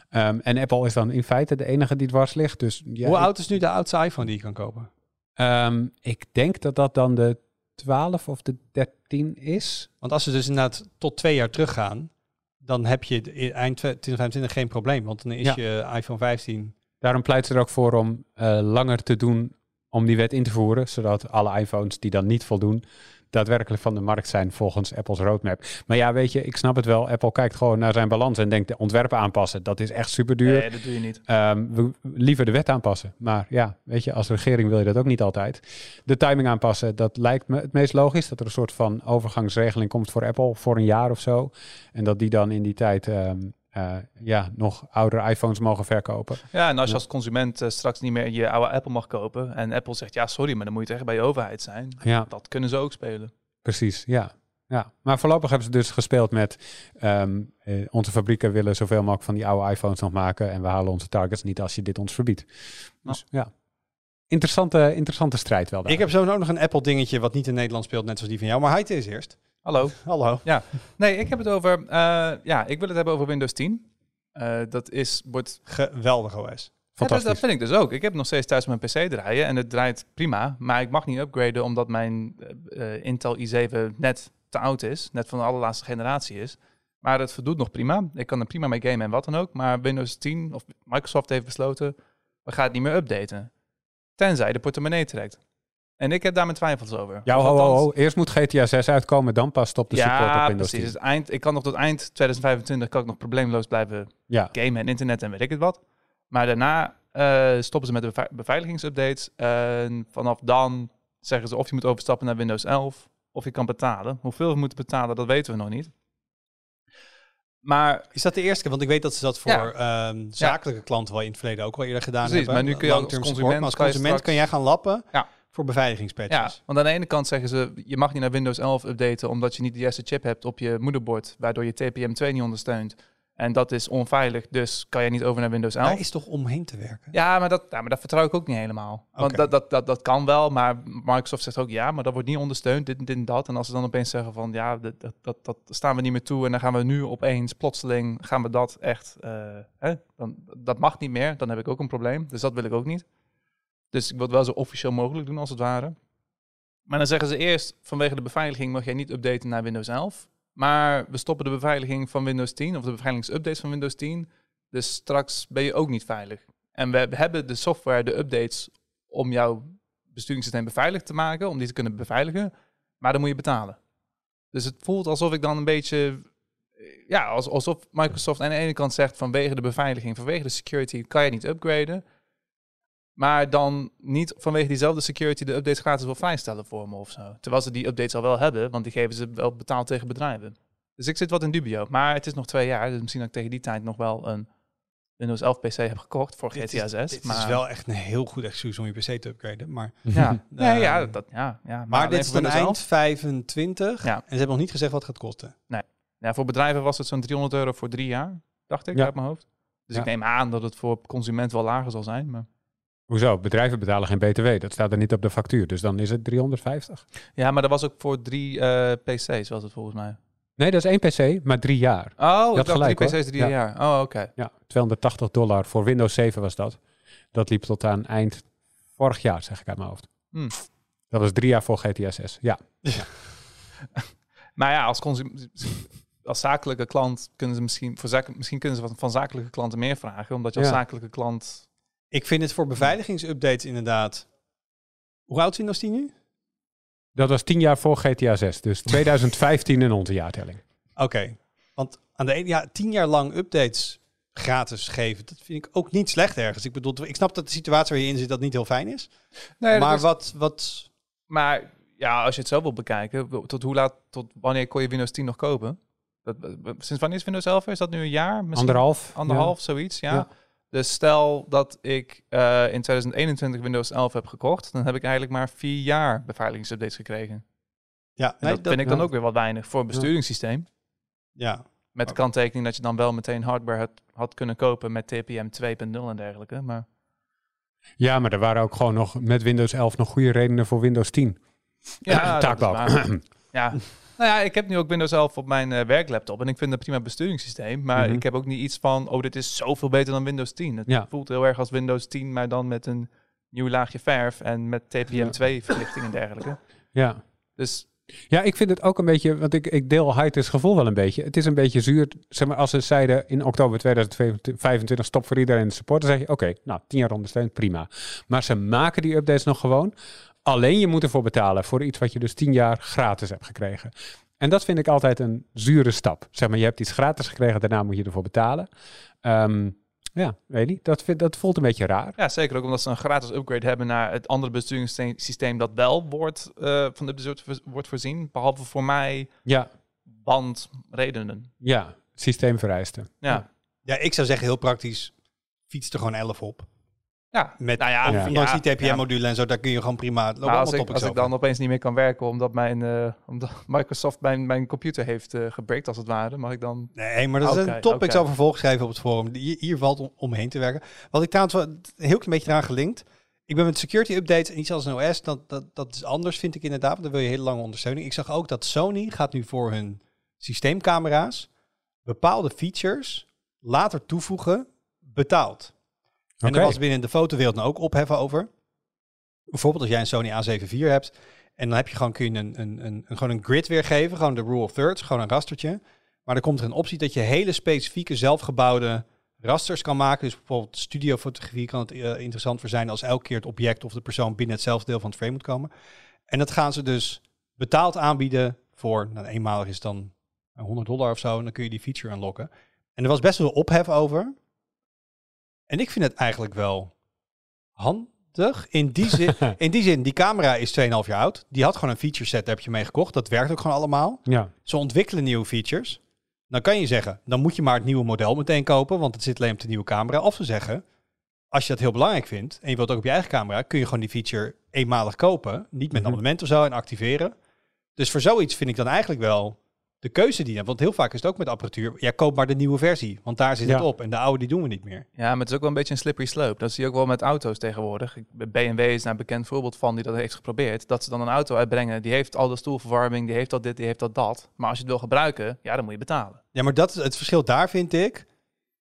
D: Ehm, en Apple is dan in feite de enige die dwars ligt. Dus ja,
B: Hoe oud is nu de oudste iPhone die je kan kopen?
D: Ehm, ik denk dat dat dan de 12 of de 13 is.
B: Want als ze dus inderdaad tot twee jaar teruggaan, dan heb je in eind 2025 geen probleem. Want dan is
D: Ja.
B: je iPhone 15.
D: Daarom pleit ze er ook voor om eh, langer te doen om die wet in te voeren, zodat alle iPhones die dan niet voldoen, daadwerkelijk van de markt zijn volgens Apple's roadmap. Maar ja, weet je, ik snap het wel. Apple kijkt gewoon naar zijn balans en denkt de ontwerpen aanpassen. Dat is echt super duur.
E: Nee, dat doe je niet.
D: Ehm, we liever de wet aanpassen. Maar ja, weet je, als regering wil je dat ook niet altijd. De timing aanpassen, dat lijkt me het meest logisch. Dat er een soort van overgangsregeling komt voor Apple voor een jaar of zo. En dat die dan in die tijd ehm, eh, ja, nog oudere iPhones mogen verkopen.
E: Ja, en als je als consument eh, straks niet meer je oude Apple mag kopen en Apple zegt ja, sorry, maar dan moet je echt bij je overheid zijn.
D: Ja,
E: Dat kunnen ze ook spelen.
D: precies. Ja. Ja, maar voorlopig hebben ze dus gespeeld met ehm, eh, onze fabrieken willen zoveel mogelijk van die oude iPhones nog maken en we halen onze targets niet als je dit ons verbiedt. Dus ja, interessante, interessante strijd wel. daar.
B: Ik heb zo ook nog een Apple dingetje wat niet in Nederland speelt, net zoals die van jou. Maar hij is eerst.
E: Hallo.
B: Hallo.
E: Nee, ik heb het over, eh, ja, ik wil het hebben over Windows 10. Eh, dat is, wordt
B: Geweldig OS.
E: Ja, dat, vind ik dus ook. Ik heb nog steeds thuis mijn PC draaien en het draait prima. Maar ik mag niet upgraden omdat mijn eh, Intel i7 net te oud is. Net van de allerlaatste generatie is. Maar het voldoet nog prima. Ik kan er prima mee gamen en wat dan ook. Maar Windows 10 of Microsoft heeft besloten, we gaan het niet meer updaten. Tenzij de portemonnee trekt. En ik heb daar mijn twijfels over.
D: Ja, ho, ho,
E: althans-
D: ho. Eerst moet GTA 6 uitkomen, dan pas stopt de support op
E: ja,
D: Windows
E: precies.
D: 10.
E: Het eind, ik kan nog tot eind 2025 kan ik nog probleemloos blijven
D: Ja,
E: gamen en internet en weet ik het wat. Maar daarna eh, stoppen ze met de beveiligingsupdates. En vanaf dan zeggen ze of je moet overstappen naar Windows 11 of je kan betalen. Hoeveel we moeten betalen, dat weten we nog niet. Maar
B: Is dat de eerste keer? Want ik weet dat ze dat voor
E: Ja.
B: ehm, zakelijke klanten wel in het verleden ook al eerder gedaan
E: Precies,
B: hebben.
E: maar nu kun je als consument
B: support. Maar als
E: kan je
B: consument
E: straks-
B: kan jij gaan lappen
E: Ja.
B: Voor beveiligingspatches.
E: ja, want aan de ene kant zeggen ze, je mag niet naar Windows 11 updaten omdat je niet de juiste chip hebt op je moederbord, waardoor je TPM2 niet ondersteunt. En dat is onveilig, dus kan je niet over naar Windows 11.
B: Daar is toch omheen te werken?
E: Ja, maar dat, ja, maar dat vertrouw ik ook niet helemaal. Want dat, dat, dat, dat kan wel, maar Microsoft zegt ook ja, maar dat wordt niet ondersteund, dit, dit en dat. En als ze dan opeens zeggen van ja, dat, dat, dat, dat staan we niet meer toe en dan gaan we nu opeens plotseling, gaan we dat echt, eh, hè, dan, dat mag niet meer, dan heb ik ook een probleem. Dus dat wil ik ook niet. Dus ik wil het wel zo officieel mogelijk doen als het ware. Maar dan zeggen ze eerst, vanwege de beveiliging mag jij niet updaten naar Windows 11. Maar we stoppen de beveiliging van Windows 10, of de beveiligingsupdates van Windows 10. Dus straks ben je ook niet veilig. En we hebben de software, de updates, om jouw besturingssysteem beveiligd te maken, om die te kunnen beveiligen. Maar dan moet je betalen. Dus het voelt alsof ik dan een beetje, ja, als- alsof Microsoft aan de ene kant zegt vanwege de beveiliging, vanwege de security, kan je niet upgraden. Maar dan niet vanwege diezelfde security de updates gratis wil vrijstellen voor me of zo. Terwijl ze die updates al wel hebben, want die geven ze wel betaald tegen bedrijven. Dus ik zit wat in dubio. Maar het is nog twee jaar, dus misschien dat ik tegen die tijd nog wel een Windows 11 PC heb gekocht voor
B: Dit
E: GTA
B: is,
E: 6.
B: dit
E: maar
B: is wel echt een heel goed excuus om je PC te upgraden. Maar,
E: Ja, nee, ja, dat, ja, ja.
B: maar, dit is dan
E: Windows
B: eind
E: 11.
B: 25
E: Ja.
B: en ze hebben nog niet gezegd wat het gaat kosten.
E: Ja, voor bedrijven was het zo'n 300 euro voor drie jaar, dacht ik,
D: Ja.
E: uit mijn hoofd. Dus
D: Ja.
E: ik neem aan dat het voor consument wel lager zal zijn. Maar...
D: Hoezo? Bedrijven betalen geen BTW. Dat staat er niet op de factuur. Dus dan is het 350.
E: Ja, maar dat was ook voor drie eh, PC's, was het volgens mij.
D: Nee, dat is één PC, maar drie jaar.
E: Oh, dacht
D: gelijk,
E: drie. PC's drie
D: Ja.
E: jaar. Oh, oké.
D: Ja, 280 dollar voor Windows 7 was dat. Dat liep tot aan eind vorig jaar, zeg ik uit mijn hoofd.
E: Hmm.
D: Dat was drie jaar voor GTA 6. Ja,
E: Maar ja, als, consum- als zakelijke klant kunnen ze misschien, voor zak, misschien kunnen ze wat van zakelijke klanten meer vragen, omdat je als
D: Ja.
E: zakelijke klant.
B: Ik vind het voor beveiligingsupdates inderdaad... Hoe oud is Windows 10 nu?
D: dat was tien jaar voor GTA 6. Dus 2015 in onze jaartelling.
B: Oké. Want aan de ene, ja, tien jaar lang updates gratis geven, dat vind ik ook niet slecht ergens. Ik bedoel, ik snap dat de situatie waar je in zit dat niet heel fijn is.
E: Nee,
B: maar
E: is-
B: wat, wat...
E: maar ja, als je het zo wil bekijken, tot hoe laat, tot wanneer kon je Windows 10 nog kopen? Dat, sinds wanneer is Windows 11? Is dat nu een jaar? Misschien
D: Anderhalf.
E: Anderhalf, zoiets, ja.
D: Ja.
E: Dus stel dat ik eh, in 2021 Windows 11 heb gekocht, dan heb ik eigenlijk maar vier jaar beveiligingsupdates gekregen.
B: Ja,
E: En dat, vind ik dan
B: ja.
E: ook weer wat weinig voor een besturingssysteem.
B: Ja,
E: Met de kanttekening dat je dan wel meteen hardware had, had kunnen kopen met TPM 2.0 en dergelijke. Maar
D: Ja, maar er waren ook gewoon nog met Windows 11 nog goede redenen voor Windows 10.
E: ja, waar. ja. Nou ja, ik heb nu ook Windows 11 op mijn eh, werklaptop en ik vind het een prima besturingssysteem. Maar
D: Mhm.
E: ik heb ook niet iets van, oh, dit is zoveel beter dan Windows 10. Het
D: Ja.
E: voelt heel erg als Windows 10, maar dan met een nieuw laagje verf en met TPM
D: Ja.
E: 2 verlichting en dergelijke.
D: Ja.
E: Dus
D: Ja, ik vind het ook een beetje, want ik, ik deel Heites gevoel wel een beetje. Het is een beetje zuur, zeg maar, als ze zeiden in oktober 2025 stop voor iedereen de support, dan zeg je, oké, nou, 10 jaar ondersteund, prima. Maar ze maken die updates nog gewoon. Alleen je moet ervoor betalen voor iets wat je dus 10 jaar gratis hebt gekregen. En dat vind ik altijd een zure stap. Zeg maar, je hebt iets gratis gekregen, daarna moet je ervoor betalen. Ehm, ja, weet niet, dat, vind, dat voelt een beetje raar.
E: ja, zeker ook omdat ze een gratis upgrade hebben naar het andere besturingssysteem dat wel wordt, eh, van de wordt voorzien. Behalve voor mij
D: Ja,
E: bandredenen.
D: ja, systeemvereisten.
E: Ja.
B: ja, ik zou zeggen heel praktisch, fiets er gewoon 11 op.
E: Ja,
B: Met
E: nou ja,
B: of
D: ja.
B: ondanks die
E: ja.
B: TPM-module en zo, daar kun je gewoon prima... lopen allemaal
E: als, ik, als ik dan opeens niet meer kan werken omdat, mijn, eh, omdat Microsoft mijn, mijn computer heeft eh gebreakt als het ware, mag ik dan...
B: Nee, maar dat is een topics
E: oké.
B: over volgeschreven op het forum. Hier, hier valt om, omheen te werken. Wat ik trouwens wel een heel klein beetje eraan gelinkt. Ik ben met security updates en iets als een OS. Dat, dat, dat is anders, vind ik inderdaad. Want dan wil je hele lange ondersteuning. Ik zag ook dat Sony gaat nu voor hun systeemcamera's bepaalde features later toevoegen betaald. En er was binnen de fotowereld nou ook opheffen over. Bijvoorbeeld als jij een Sony A7 IV hebt. En dan heb je gewoon, kun je een, een, een, een- gewoon een grid weergeven. Gewoon de rule of thirds. Gewoon een rastertje. Maar dan komt er een optie dat je hele specifieke zelfgebouwde rasters kan maken. Dus bijvoorbeeld studiofotografie kan het eh, interessant voor zijn als elke keer het object of de persoon binnen hetzelfde deel van het frame moet komen. En dat gaan ze dus betaald aanbieden voor, nou, eenmalig is dan 100 dollar of zo. En dan kun je die feature unlocken. En er was best wel ophef over. En ik vind het eigenlijk wel handig. In die zin, in die, zin die camera is 2,5 jaar oud. Die had gewoon een feature set, daar heb je mee gekocht. Dat werkt ook gewoon allemaal.
D: Ja,
B: Ze ontwikkelen nieuwe features. Dan kan je zeggen, dan moet je maar het nieuwe model meteen kopen, want het zit alleen op de nieuwe camera. Of ze zeggen, als je dat heel belangrijk vindt en je wilt ook op je eigen camera, kun je gewoon die feature eenmalig kopen. Niet met een
D: Mhm.
B: abonnement of zo en activeren. Dus voor zoiets vind ik dan eigenlijk wel de keuze die je hebt. Want heel vaak is het ook met apparatuur, ja, koop maar de nieuwe versie, want daar zit
D: Ja.
B: het op. En de oude die doen we niet meer.
E: Ja, maar het is ook wel een beetje een slippery slope. Dat zie je ook wel met auto's tegenwoordig. BMW is daar een bekend voorbeeld van die dat heeft geprobeerd. Dat ze dan een auto uitbrengen, die heeft al de stoelverwarming, die heeft al dit, die heeft al dat. Maar als je het wil gebruiken, ja, dan moet je betalen.
B: Ja, maar dat is het verschil daar vind ik.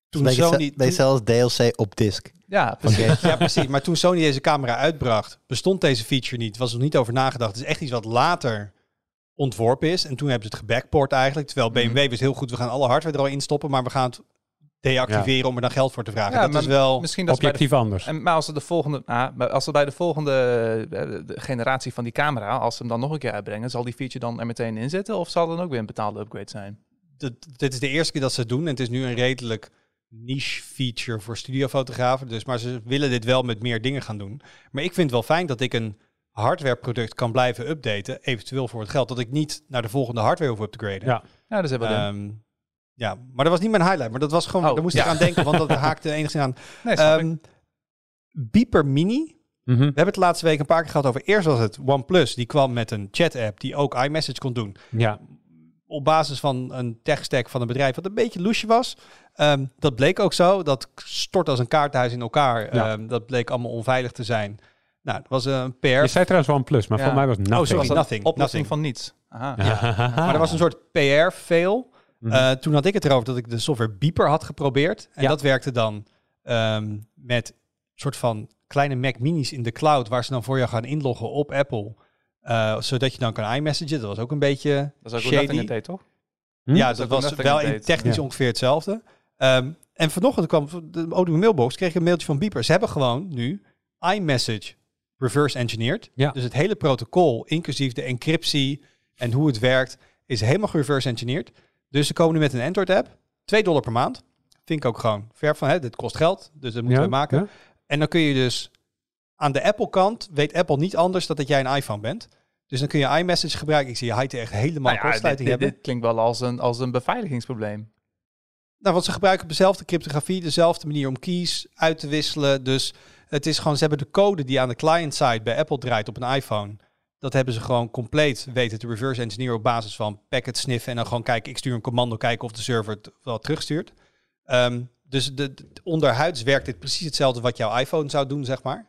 B: Toen Sony,
C: zelfs DLC op disk.
E: Ja, precies.
B: Ja, precies. Maar toen Sony deze camera uitbracht, bestond deze feature niet. Was er nog niet over nagedacht. Het is echt iets wat later ontworpen is. En toen hebben ze het gebackport eigenlijk. Terwijl BMW
E: Mhm.
B: wist heel goed, we gaan alle hardware er al in stoppen, maar we gaan het deactiveren om er dan geld voor te vragen.
E: Ja,
B: dat
E: maar
B: is wel...
E: Misschien dat de
D: objectief anders.
E: En, maar als ze de volgende, ah, maar als ze bij de volgende eh, de generatie van die camera, als ze hem dan nog een keer uitbrengen, zal die feature dan er meteen in zitten? Of zal dan ook weer een betaalde upgrade zijn?
B: dit, dit is de eerste keer dat ze het doen. En het is nu een redelijk niche feature voor studiofotografen. Dus, maar ze willen dit wel met meer dingen gaan doen. Maar ik vind het wel fijn dat ik een hardwareproduct kan blijven updaten, eventueel voor het geld. Dat ik niet naar de volgende hardware hoef up te graden.
D: Ja.
E: Ja, dat is wel
B: Ehm, ja, maar dat was niet mijn highlight. Maar dat was gewoon,
E: Oh,
B: daar moest
E: ja.
B: ik aan denken, want dat haakte enigszins aan.
E: Nee.
B: Ehm Beeper Mini.
D: Mhm.
B: We hebben het de laatste week een paar keer gehad over. Eerst was het OnePlus. Die kwam met een chat-app die ook iMessage kon doen.
D: Ja,
B: Op basis van een tech-stack van een bedrijf wat een beetje loesje was. Ehm, dat bleek ook zo. Dat stort als een kaarthuis in elkaar.
D: Ja.
B: Ehm, dat bleek allemaal onveilig te zijn. Nou, dat was een PR.
D: je zei trouwens OnePlus, maar
E: Ja.
D: voor mij was
B: Oh,
D: nothing.
B: sorry.
E: was dat
B: nothing,
E: oplossing
B: nothing.
E: van niets. Aha.
B: Maar er was een soort PR-fail.
D: Mhm.
B: Eh, toen had ik het erover dat ik de software Beeper had geprobeerd. En
D: Ja.
B: dat werkte dan ehm, met soort van kleine Mac Minis in de cloud, waar ze dan voor jou gaan inloggen op Apple. eh, zodat je dan kan iMessagen. Dat was ook een beetje
E: Dat is ook
B: shady.
E: dat in het deed, toch?
D: Hm?
B: Ja,
E: Dat een
B: was wel in technisch
D: Ja.
B: ongeveer hetzelfde. Ehm, en vanochtend kwam de Odoo mailbox, kreeg ik een mailtje van Beeper. Ze hebben gewoon nu iMessage reverse engineered.
D: Ja.
B: Dus het hele protocol, inclusief de encryptie en hoe het werkt, is helemaal reverse engineerd. Dus ze komen nu met een Android app, 2 dollar per maand. Vind ik ook gewoon ver van, hè, dit kost geld, dus dat moeten
D: Ja,
B: we maken.
D: ja.
B: En dan kun je dus aan de Apple kant, weet Apple niet anders dan dat jij een iPhone bent. Dus dan kun je iMessage gebruiken. Ik zie Heite echt helemaal
E: Nou ja, dit,
B: kortsluiting
E: dit,
B: hebben.
E: dit klinkt wel als een, als een beveiligingsprobleem.
B: Nou, want ze gebruiken dezelfde cryptografie, dezelfde manier om keys uit te wisselen. Dus het is gewoon, ze hebben de code die aan de client-side bij Apple draait op een iPhone. Dat hebben ze gewoon compleet weten te reverse engineeren op basis van packet sniffen. En dan gewoon kijken, ik stuur een commando, kijken of de server het wel terugstuurt. Ehm, dus de, de- onderhuids werkt dit precies hetzelfde wat jouw iPhone zou doen, zeg maar.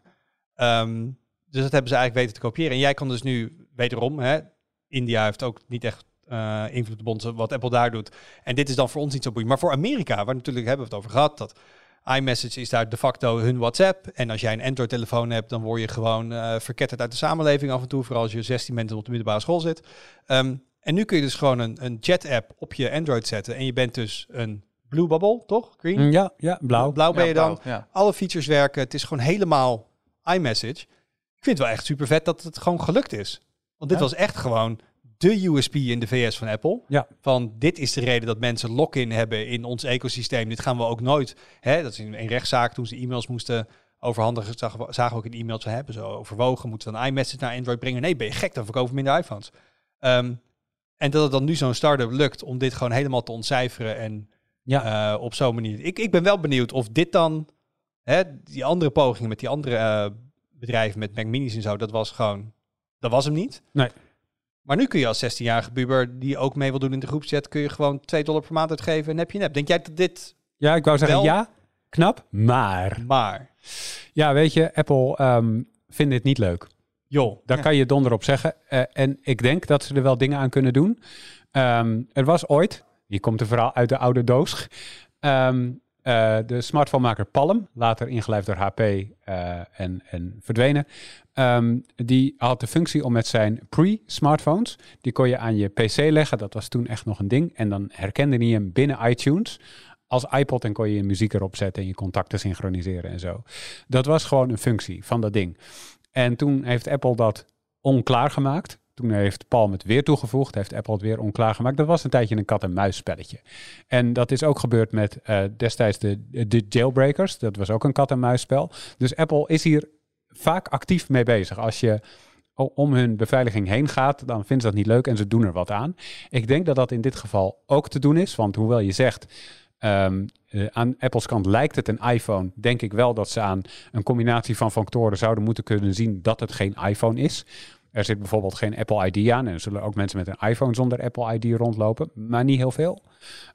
B: Ehm, dus dat hebben ze eigenlijk weten te kopiëren. En jij kan dus nu, wederom, hè, India heeft ook niet echt eh, invloed op wat Apple daar doet. En dit is dan voor ons niet zo boeiend. Maar voor Amerika, waar natuurlijk hebben we het over gehad, dat iMessage is daar de facto hun WhatsApp. En als jij een Android-telefoon hebt, dan word je gewoon eh verketterd uit de samenleving af en toe. Vooral als je 16 bent en op de middelbare school zit. Ehm, en nu kun je dus gewoon een, een chat-app op je Android zetten. En je bent dus een Blue Bubble, toch? Green?
D: Mm, Ja, ja, blauw.
B: Blauw ben
E: Ja,
B: je dan.
E: blauw, Ja.
B: Alle features werken. Het is gewoon helemaal iMessage. Ik vind het wel echt super vet dat het gewoon gelukt is. Want dit
D: Ja.
B: was echt gewoon de USP in de VS van Apple.
D: Ja.
B: Van dit is de reden dat mensen lock-in hebben in ons ecosysteem. Dit gaan we ook nooit. Hè, dat is in een rechtszaak toen ze e-mails moesten overhandigen. Zagen we, zagen we ook in de e-mails. We hebben zo overwogen. Moeten we een iMessage naar Android brengen? Nee, ben je gek? Dan verkopen we minder iPhones. Ehm, en dat het dan nu zo'n start-up lukt om dit gewoon helemaal te ontcijferen. En
D: Ja.
B: eh, op zo'n manier. Ik, ik ben wel benieuwd of dit dan, hè, die andere pogingen met die andere eh, bedrijven, met Mac Minis en zo, dat was gewoon, dat was hem niet.
D: Nee.
B: Maar nu kun je als 16-jarige buber die ook mee wil doen in de groepschat, kun je gewoon 2 dollar per maand uitgeven en heb je een app. Denk jij dat dit,
D: Ja, ik wou zeggen
B: Wel-
D: ja, knap, maar...
B: maar,
D: Ja, weet je, Apple ehm vindt dit niet leuk.
B: joh,
D: Daar
B: ja.
D: kan je donder op zeggen. Eh, en ik denk dat ze er wel dingen aan kunnen doen. Ehm, er was ooit, hier komt er vooral uit de oude doos, ehm, eh, de smartphonemaker Palm, later ingelijfd door HP eh, en, en verdwenen. Ehm, die had de functie om met zijn pre-smartphones, die kon je aan je PC leggen. Dat was toen echt nog een ding. En dan herkende hij hem binnen iTunes als iPod en kon je je muziek erop zetten en je contacten synchroniseren en zo. Dat was gewoon een functie van dat ding. En toen heeft Apple dat onklaar gemaakt. Toen heeft Palm het weer toegevoegd, heeft Apple het weer onklaar gemaakt. Dat was een tijdje een kat-en-muis spelletje. En dat is ook gebeurd met eh, destijds de, de jailbreakers. Dat was ook een kat-en-muis spel. Dus Apple is hier vaak actief mee bezig. Als je om hun beveiliging heen gaat, dan vinden ze dat niet leuk en ze doen er wat aan. Ik denk dat dat in dit geval ook te doen is, want hoewel je zegt, ehm, eh, aan Apples kant lijkt het een iPhone, denk ik wel dat ze aan een combinatie van factoren zouden moeten kunnen zien dat het geen iPhone is. Er zit bijvoorbeeld geen Apple ID aan en er zullen ook mensen met een iPhone zonder Apple ID rondlopen, maar niet heel veel.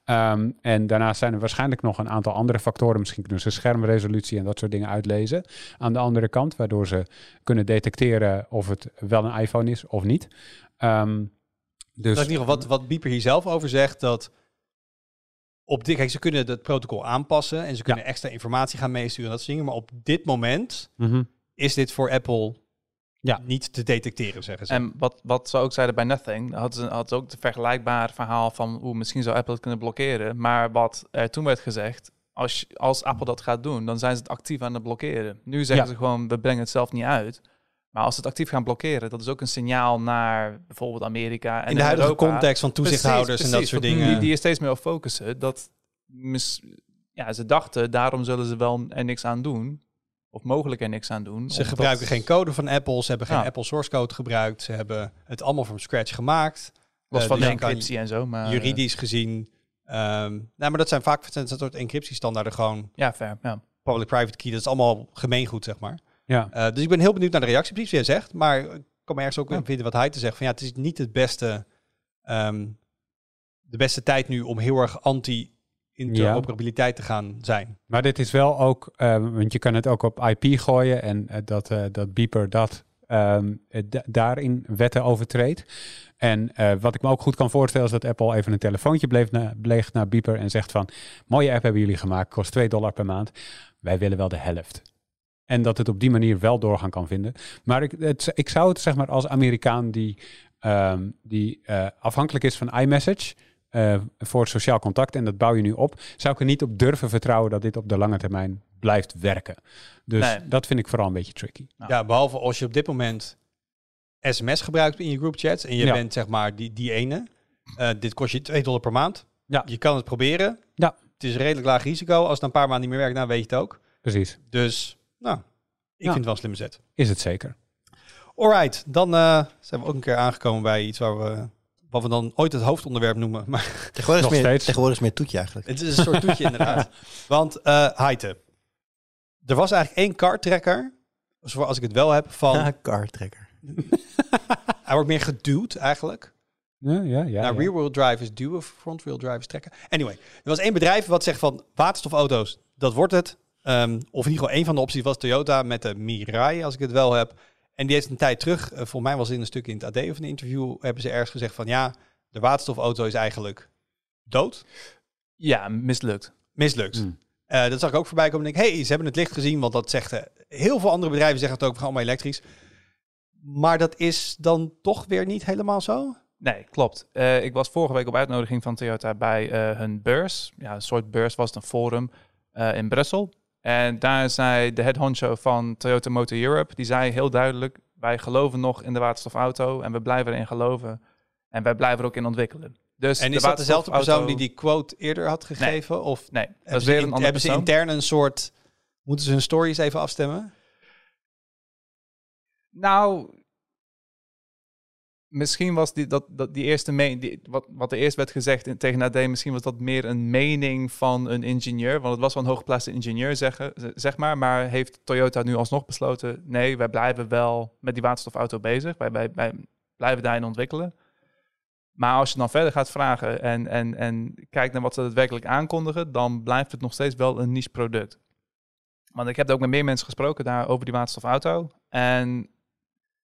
D: Ehm, en daarnaast zijn er waarschijnlijk nog een aantal andere factoren. Misschien kunnen ze schermresolutie en dat soort dingen uitlezen aan de andere kant, waardoor ze kunnen detecteren of het wel een iPhone is of niet. Ehm, dus
B: Dat is in ieder geval wat, wat Bieper hier zelf over zegt, dat op dit, kijk, ze kunnen het protocol aanpassen en ze kunnen extra informatie gaan meesturen en dat soort dingen, maar op dit moment
D: Mhm.
B: is dit voor Apple
D: Ja.
B: niet te detecteren, zeggen ze.
E: En wat, wat ze ook zeiden bij Nothing, hadden ze, hadden ze ook het vergelijkbaar verhaal van hoe misschien zou Apple het kunnen blokkeren. Maar wat er toen werd gezegd, als, als Apple dat gaat doen, dan zijn ze het actief aan het blokkeren. Nu zeggen
D: Ja.
E: ze gewoon, we brengen het zelf niet uit. Maar als ze het actief gaan blokkeren, dat is ook een signaal naar bijvoorbeeld Amerika en
B: in de huidige
E: Europa.
B: context van toezichthouders
E: Precies,
B: en dat soort dingen.
E: Die, die er steeds meer op focussen. Dat mis, ja, ze dachten, daarom zullen ze wel er niks aan doen. Of mogelijk er niks aan doen.
B: Ze
E: omdat-
B: gebruiken geen code van Apple, ze hebben geen
E: Ja.
B: Apple source code gebruikt, ze hebben het allemaal from scratch gemaakt.
E: Los
B: Eh,
E: van
B: dus
E: de encryptie en zo. Maar,
B: Juridisch gezien. ehm nou, maar dat zijn vaak dat soort encryptiestandaarden gewoon
E: Ja, fair. Ja.
B: public-private key. Dat is allemaal gemeengoed, zeg maar.
D: ja.
B: Eh, dus ik ben heel benieuwd naar de reactie, precies wat jij zegt. Maar ik kan me ergens ook
E: Ja.
B: in vinden wat hij te zeggen. Van ja, het is niet het beste, ehm, de beste tijd nu om heel erg anti-interoperabiliteit te gaan zijn.
D: Maar dit is wel ook, eh, want je kan het ook op IP gooien en eh, dat, eh, dat Beeper dat ehm, eh, da- daarin wetten overtreedt. En wat ik me ook goed kan voorstellen is dat Apple even een telefoontje bleef na, bleef naar Beeper en zegt van, mooie app hebben jullie gemaakt, kost 2 dollar per maand. Wij willen wel de helft. En dat het op die manier wel doorgaan kan vinden. Maar ik, het, ik zou het zeg maar als Amerikaan die, ehm, die afhankelijk is van iMessage eh, voor sociaal contact en dat bouw je nu op, zou ik er niet op durven vertrouwen dat dit op de lange termijn blijft werken. Dus
E: Nee.
D: dat vind ik vooral een beetje tricky.
E: Nou.
B: Ja, behalve als je op dit moment sms gebruikt in je groupchats en je
D: Ja.
B: bent zeg maar die, die ene. Eh, dit kost je 2 dollar per maand.
D: Ja.
B: Je kan het proberen.
D: Ja.
B: Het is een redelijk laag risico. Als het een paar maanden niet meer werkt, dan weet je het ook.
D: Precies,
B: Dus, nou, ik
D: Ja.
B: vind het wel een slimme zet.
D: is het zeker.
B: Alright, dan eh, zijn we ook een keer aangekomen bij iets waar we, wat we dan ooit het hoofdonderwerp noemen. Maar
C: Tegenwoordig
D: Nog
C: is, meer,
D: steeds.
C: tegenwoordig is meer toetje eigenlijk.
B: het is een soort toetje inderdaad. Want eh Heite, er was eigenlijk één karttrekker, zoals als ik het wel heb, van...
C: Ja, car trekker.
B: hij wordt meer geduwd eigenlijk.
D: Ja, ja, ja.
B: nou,
D: ja.
B: rear-wheel drive is duwen, front-wheel drive is trekken. Anyway, er was één bedrijf wat zegt van waterstofauto's, dat wordt het. Ehm, of in ieder geval één van de opties was Toyota met de Mirai, als ik het wel heb. En die heeft een tijd terug, eh, volgens mij was in een stuk in het AD of een interview, hebben ze ergens gezegd van ja, de waterstofauto is eigenlijk dood,
E: Ja, mislukt.
B: mislukt.
D: Hmm.
B: Eh, dat zag ik ook voorbij komen. En ik denk, hey, ze hebben het licht gezien, want dat zegt eh, heel veel andere bedrijven zeggen het ook, we gaan allemaal elektrisch. Maar dat is dan toch weer niet helemaal zo?
E: Nee, klopt. Ik was vorige week op uitnodiging van Toyota bij hun beurs. Ja, een soort beurs was het, een forum in Brussel. En daar zei de head honcho van Toyota Motor Europe, die zei heel duidelijk, wij geloven nog in de waterstofauto en we blijven erin geloven. En wij blijven er ook in ontwikkelen. Dus
B: En
E: de
B: is dat dezelfde persoon die die quote eerder had gegeven? Of
E: Nee, dat is weer een andere
B: hebben ze intern een soort... Moeten ze hun stories even afstemmen?
E: Nou, misschien was die, dat, dat die eerste me- die, wat, wat er eerst werd gezegd tegen AD, misschien was dat meer een mening van een ingenieur. Want het was wel een hooggeplaatste ingenieur, zeggen, z- zeg maar. Maar heeft Toyota nu alsnog besloten, nee, wij blijven wel met die waterstofauto bezig. Wij, wij, wij blijven daarin ontwikkelen. Maar als je dan verder gaat vragen en, en, en kijkt naar wat ze daadwerkelijk aankondigen, dan blijft het nog steeds wel een niche product. Want ik heb ook met meer mensen gesproken daar over die waterstofauto. En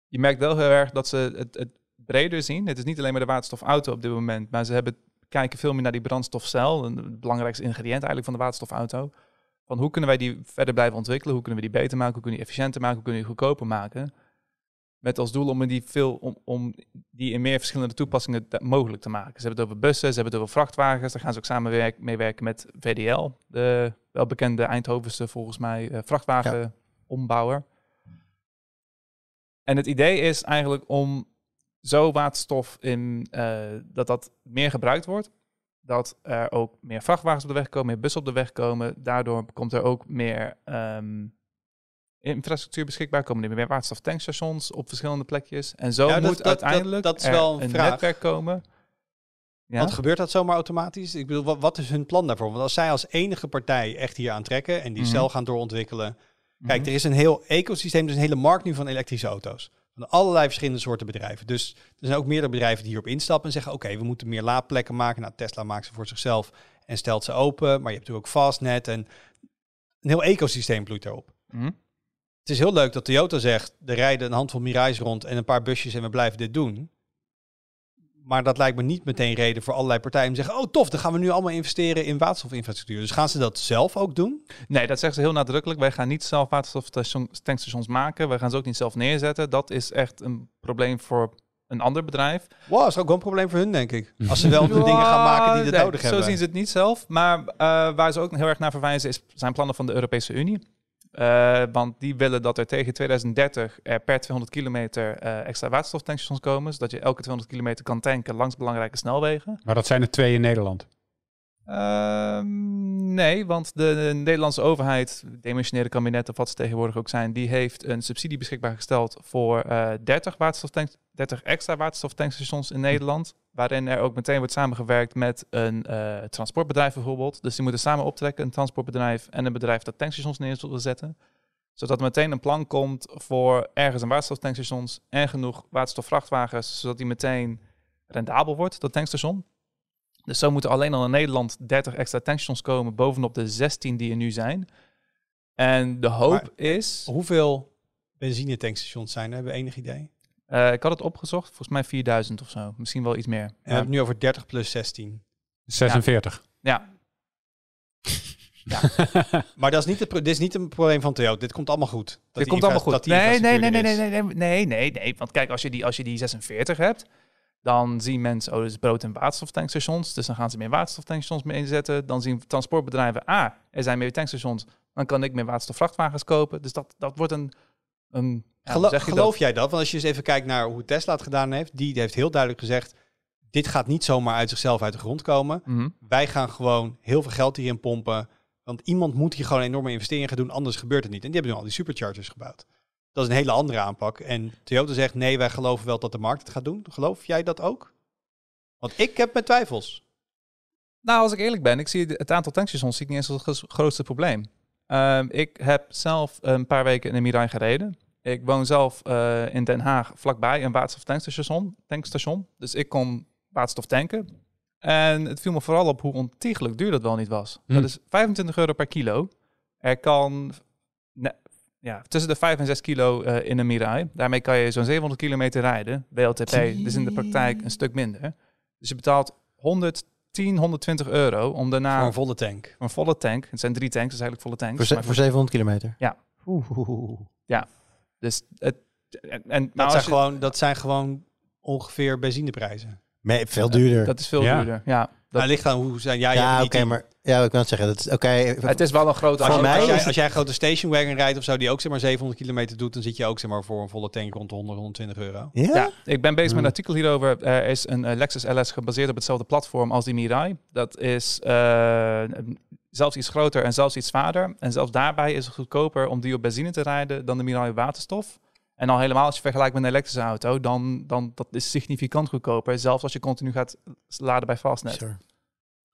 E: je merkt wel heel erg dat ze het, het breder zien. Het is niet alleen maar de waterstofauto op dit moment, maar ze hebben, kijken veel meer naar die brandstofcel, een- het belangrijkste ingrediënt eigenlijk van de waterstofauto. Van hoe kunnen wij die verder blijven ontwikkelen? Hoe kunnen we die beter maken? Hoe kunnen we die efficiënter maken? Hoe kunnen we die goedkoper maken? Met als doel om die, veel, om, om die in meer verschillende toepassingen mogelijk te maken. Ze hebben het over bussen, ze hebben het over vrachtwagens. Daar gaan ze ook samen werk, mee werken met VDL, de welbekende Eindhovense volgens mij eh, vrachtwagenombouwer. En het idee is eigenlijk om zo waterstof in eh, dat dat meer gebruikt wordt. Dat er ook meer vrachtwagens op de weg komen, meer bussen op de weg komen. Daardoor komt er ook meer ehm, infrastructuur beschikbaar. Komen er meer waterstoftankstations op verschillende plekjes. En zo
B: Ja,
E: moet
B: dat-
E: uiteindelijk
B: dat- dat is wel een
E: een netwerk komen. Ja?
B: Want gebeurt dat zomaar automatisch? Ik bedoel, wat, wat is hun plan daarvoor? Want als zij als enige partij echt hier aan trekken en die
E: Mhm.
B: cel gaan doorontwikkelen. Kijk,
E: Mhm.
B: er is een heel ecosysteem, dus een hele markt nu van elektrische auto's. Van allerlei verschillende soorten bedrijven. Dus er zijn ook meerdere bedrijven die hierop instappen en zeggen: Oké, we moeten meer laadplekken maken. Nou, Tesla maakt ze voor zichzelf en stelt ze open. Maar je hebt natuurlijk ook Fastnet en een heel ecosysteem bloeit daarop.
E: Mhm.
B: Het is heel leuk dat Toyota zegt: er rijden een handvol Mirais rond en een paar busjes en we blijven dit doen. Maar dat lijkt me niet meteen reden voor allerlei partijen om te zeggen: Oh, tof, dan gaan we nu allemaal investeren in waterstofinfrastructuur. Dus gaan ze dat zelf ook doen?
E: Nee, dat zeggen ze heel nadrukkelijk. Wij gaan niet zelf waterstoftankstations maken. Wij gaan ze ook niet zelf neerzetten. Dat is echt een probleem voor een ander bedrijf.
B: Wow, is ook wel een probleem voor hun, denk ik. Als ze wel de dingen gaan maken die
E: Nee,
B: nodig
E: zo
B: hebben.
E: zien ze het niet zelf. Maar eh, waar ze ook heel erg naar verwijzen is, zijn plannen van de Europese Unie. Eh, want die willen dat er tegen 2030 er per 200 kilometer eh, extra waterstoftankstations komen. Zodat je elke 200 kilometer kan tanken langs belangrijke snelwegen.
D: Maar dat zijn er twee in Nederland.
E: Ehm, nee, want de, Nederlandse overheid, demissionaire kabinet of wat ze tegenwoordig ook zijn, die heeft een subsidie beschikbaar gesteld voor eh 30, waterstoftank, 30 extra waterstoftankstations in Nederland. Waarin er ook meteen wordt samengewerkt met een eh, transportbedrijf bijvoorbeeld. Dus die moeten samen optrekken, een transportbedrijf en een bedrijf dat tankstations neer wil zetten. Zodat er meteen een plan komt voor ergens een waterstoftankstations en genoeg waterstofvrachtwagens, zodat die meteen rendabel wordt, dat tankstation. Dus zo moeten alleen al in Nederland 30 extra tankstations komen bovenop de 16 die er nu zijn. En de hoop
B: Maar-
E: is,
B: Hoeveel benzinetankstations zijn er? Hebben we enig idee? En
E: eh, ik had het opgezocht, volgens mij 4000 of zo, misschien wel iets meer.
B: we hebben het nu over 30 plus 16.
D: 46.
E: Ja,
B: Maar dat is niet het dit is niet een probleem van Toyota. Dit komt allemaal goed. Dat
E: dit komt allemaal goed. Nee, nee, nee, nee, nee,
B: is.
E: nee, nee, nee, nee. Want kijk, als je die, als je die 46 hebt, dan zien mensen, oh, is brood- en waterstoftankstations. Dus dan gaan ze meer waterstoftankstations mee inzetten. Dan zien transportbedrijven, ah, er zijn meer tankstations. Dan kan ik meer waterstofvrachtwagens kopen. Dus dat, dat wordt een... een ja,
B: Gelo-
E: dat?
B: geloof jij dat? Want als je eens even kijkt naar hoe Tesla het gedaan heeft, die heeft heel duidelijk gezegd: dit gaat niet zomaar uit zichzelf uit de grond komen.
E: Mhm.
B: Wij gaan gewoon heel veel geld hierin pompen. Want iemand moet hier gewoon enorme investeringen gaan doen, anders gebeurt het niet. En die hebben nu al die superchargers gebouwd. Dat is een hele andere aanpak. En Toyota zegt: nee, wij geloven wel dat de markt het gaat doen. Geloof jij dat ook? Want ik heb mijn twijfels.
E: Nou, als ik eerlijk ben, ik zie het aantal tankstations zie ik niet eens als het gro- grootste probleem. Ehm, ik heb zelf een paar weken in de Mirai gereden. Ik woon zelf eh, in Den Haag vlakbij een waterstoftankstation. Tankstation. Dus ik kon waterstof tanken. En het viel me vooral op hoe ontiegelijk duur dat wel niet was.
D: Hm.
E: Dat is 25 euro per kilo. Er kan ja, tussen de 5 en 6 kilo eh, in een Mirai. Daarmee kan je zo'n 700 kilometer rijden. WLTP, dus in de praktijk een stuk minder. Dus je betaalt 110, 120 euro om daarna
B: Voor een volle tank.
E: voor een volle tank. Het zijn drie tanks, dus eigenlijk volle tanks.
C: Voor, ze-
E: Maar
C: voor 700 kilometer?
E: Ja.
C: Oeh, oeh.
E: Dus het, en, en
B: Dat,
E: nou,
B: zijn
E: je-
B: gewoon, dat zijn gewoon ongeveer benzineprijzen.
C: Nee, veel duurder.
E: dat is veel
D: Ja.
E: duurder. Ja, dat,
B: Dat ligt aan hoe zijn. Ja, je
C: ja, oké, maar ja, ik kan het zeggen. Dat is oké.
E: het is wel een grote
B: Als,
C: mij
B: als, jij, als jij een grote stationwagon rijdt of zo, die ook zeg maar 700 kilometer doet, dan zit je ook zeg maar voor een volle tank rond de 100, 120 euro.
C: Ja?
E: Ja, ik ben bezig met
C: Hmm.
E: een artikel hierover. Er is een eh, Lexus LS gebaseerd op hetzelfde platform als die Mirai. Dat is eh, zelfs iets groter en zelfs iets zwaarder. En zelfs daarbij is het goedkoper om die op benzine te rijden dan de Mirai waterstof. En al helemaal als je vergelijkt met een elektrische auto, dan, dan dat is significant goedkoper. Zelfs als je continu gaat laden bij Fastnet.
C: Sure.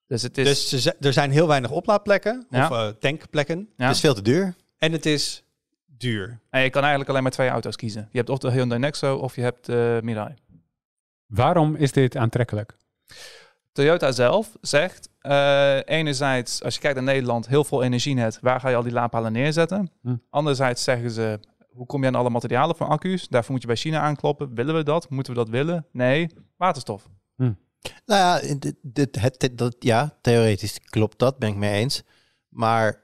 E: Dus het is...
B: Dus er zijn heel weinig oplaadplekken
E: Ja.
B: of eh, tankplekken.
E: ja.
C: Het is veel te duur.
B: En het is duur.
E: En je kan eigenlijk alleen maar twee auto's kiezen. Je hebt of de Hyundai Nexo of je hebt de Mirai.
D: Waarom is dit aantrekkelijk?
E: Toyota zelf zegt, eh, enerzijds, als je kijkt naar Nederland, heel veel energienet. Waar ga je al die laadpalen neerzetten?
D: Hm.
E: Anderzijds zeggen ze, hoe kom je aan alle materialen voor accu's? Daarvoor moet je bij China aankloppen. Willen we dat? Moeten we dat willen? Nee, waterstof.
C: Nou ja, dit, dit, het, dit- dat, ja, theoretisch klopt dat, ben ik mee eens. Maar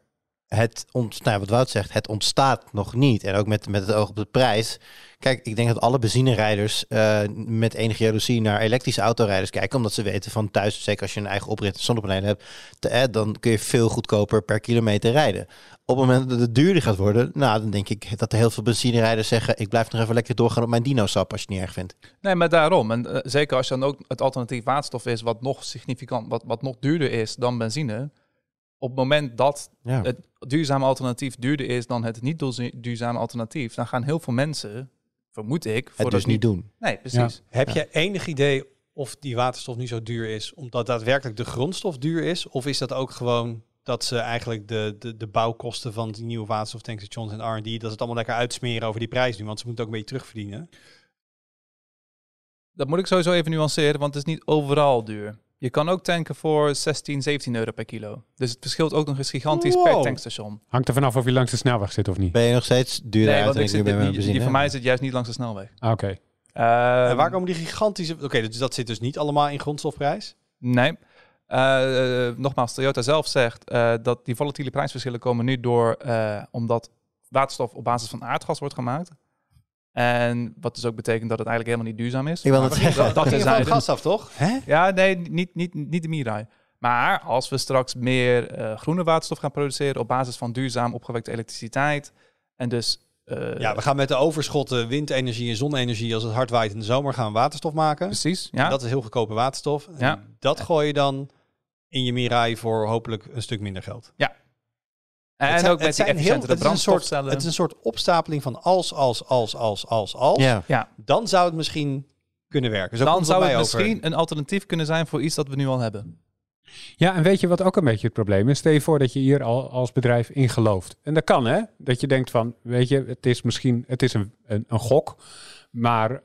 C: het, ont, nou, wat Wout zegt, het ontstaat nog niet. En ook met, met het oog op de prijs. Kijk, ik denk dat alle benzinerijders eh, met enige jaloezie naar elektrische autorijders kijken. Omdat ze weten van thuis, zeker als je een eigen oprit en zonnepanelen hebt, eh, dan kun je veel goedkoper per kilometer rijden. Op het moment dat het duurder gaat worden, nou, dan denk ik dat er heel veel benzinerijders zeggen, ik blijf nog even lekker doorgaan op mijn dino-sap als je het niet erg vindt.
E: Nee, maar daarom. En eh, zeker als dan ook het alternatief waterstof is, wat nog significant, wat, wat nog duurder is dan benzine. Op het moment dat
C: Ja.
E: het duurzame alternatief duurder is dan het niet duurza- duurzame alternatief, dan gaan heel veel mensen, vermoed ik, voor
C: Het dus niet doen.
E: Nee, precies.
B: Heb je enig idee of die waterstof nu zo duur is omdat daadwerkelijk de grondstof duur is? Of is dat ook gewoon dat ze eigenlijk de, de, de bouwkosten van die nieuwe waterstoftankstations en R&D, dat ze het allemaal lekker uitsmeren over die prijs nu, want ze moeten ook een beetje terugverdienen.
E: Dat moet ik sowieso even nuanceren, want het is niet overal duur. Je kan ook tanken voor 16, 17 euro per kilo. Dus het verschilt ook nog eens gigantisch per tankstation.
D: Hangt er vanaf of je langs de snelweg zit of niet.
C: Ben je nog steeds duurder
E: Nee,
C: uit
E: want
C: dan
E: ik zit, die, die van mij zit juist niet langs de snelweg.
D: Ah, Oké.
B: en
E: Ehm,
B: waar komen die gigantische... Oké, dus dat zit dus niet allemaal in grondstofprijs?
E: Nee. Eh, eh, nogmaals, Toyota zelf zegt eh, dat die volatiele prijsverschillen komen nu door eh, omdat waterstof op basis van aardgas wordt gemaakt. En wat dus ook betekent dat het eigenlijk helemaal niet duurzaam is.
C: Ik wil het
E: dat-
C: zeggen.
E: dat
B: ging
E: is
B: van het
E: eigenlijk-
B: gas af, toch? Hè?
E: Ja, nee, niet, niet, niet de Mirai. Maar als we straks meer eh, groene waterstof gaan produceren op basis van duurzaam opgewekte elektriciteit en dus eh,
B: Ja, we gaan met de overschotten windenergie en zonne-energie, als het hard waait in de zomer, gaan we waterstof maken.
E: precies,
B: En
E: ja.
B: Dat is heel goedkope waterstof. En
E: Ja.
B: Dat gooi je dan in je Mirai voor hopelijk een stuk minder geld.
E: En
B: Het zijn-
E: ook met die
B: zijn heel-
E: efficiëntere
B: het is een soort-
E: brandstofcellen.
B: Het is een soort opstapeling van als, als, als, als, als, als.
C: Ja.
E: ja,
B: Dan zou het misschien kunnen werken. Zo
E: dan zou het
B: over.
E: misschien een alternatief kunnen zijn voor iets dat we nu al hebben.
D: Ja, en weet je wat ook een beetje het probleem is? Stel je voor dat je hier al als bedrijf in gelooft. En dat kan, hè? Dat je denkt van, weet je, het is misschien het is een, een, een gok. Maar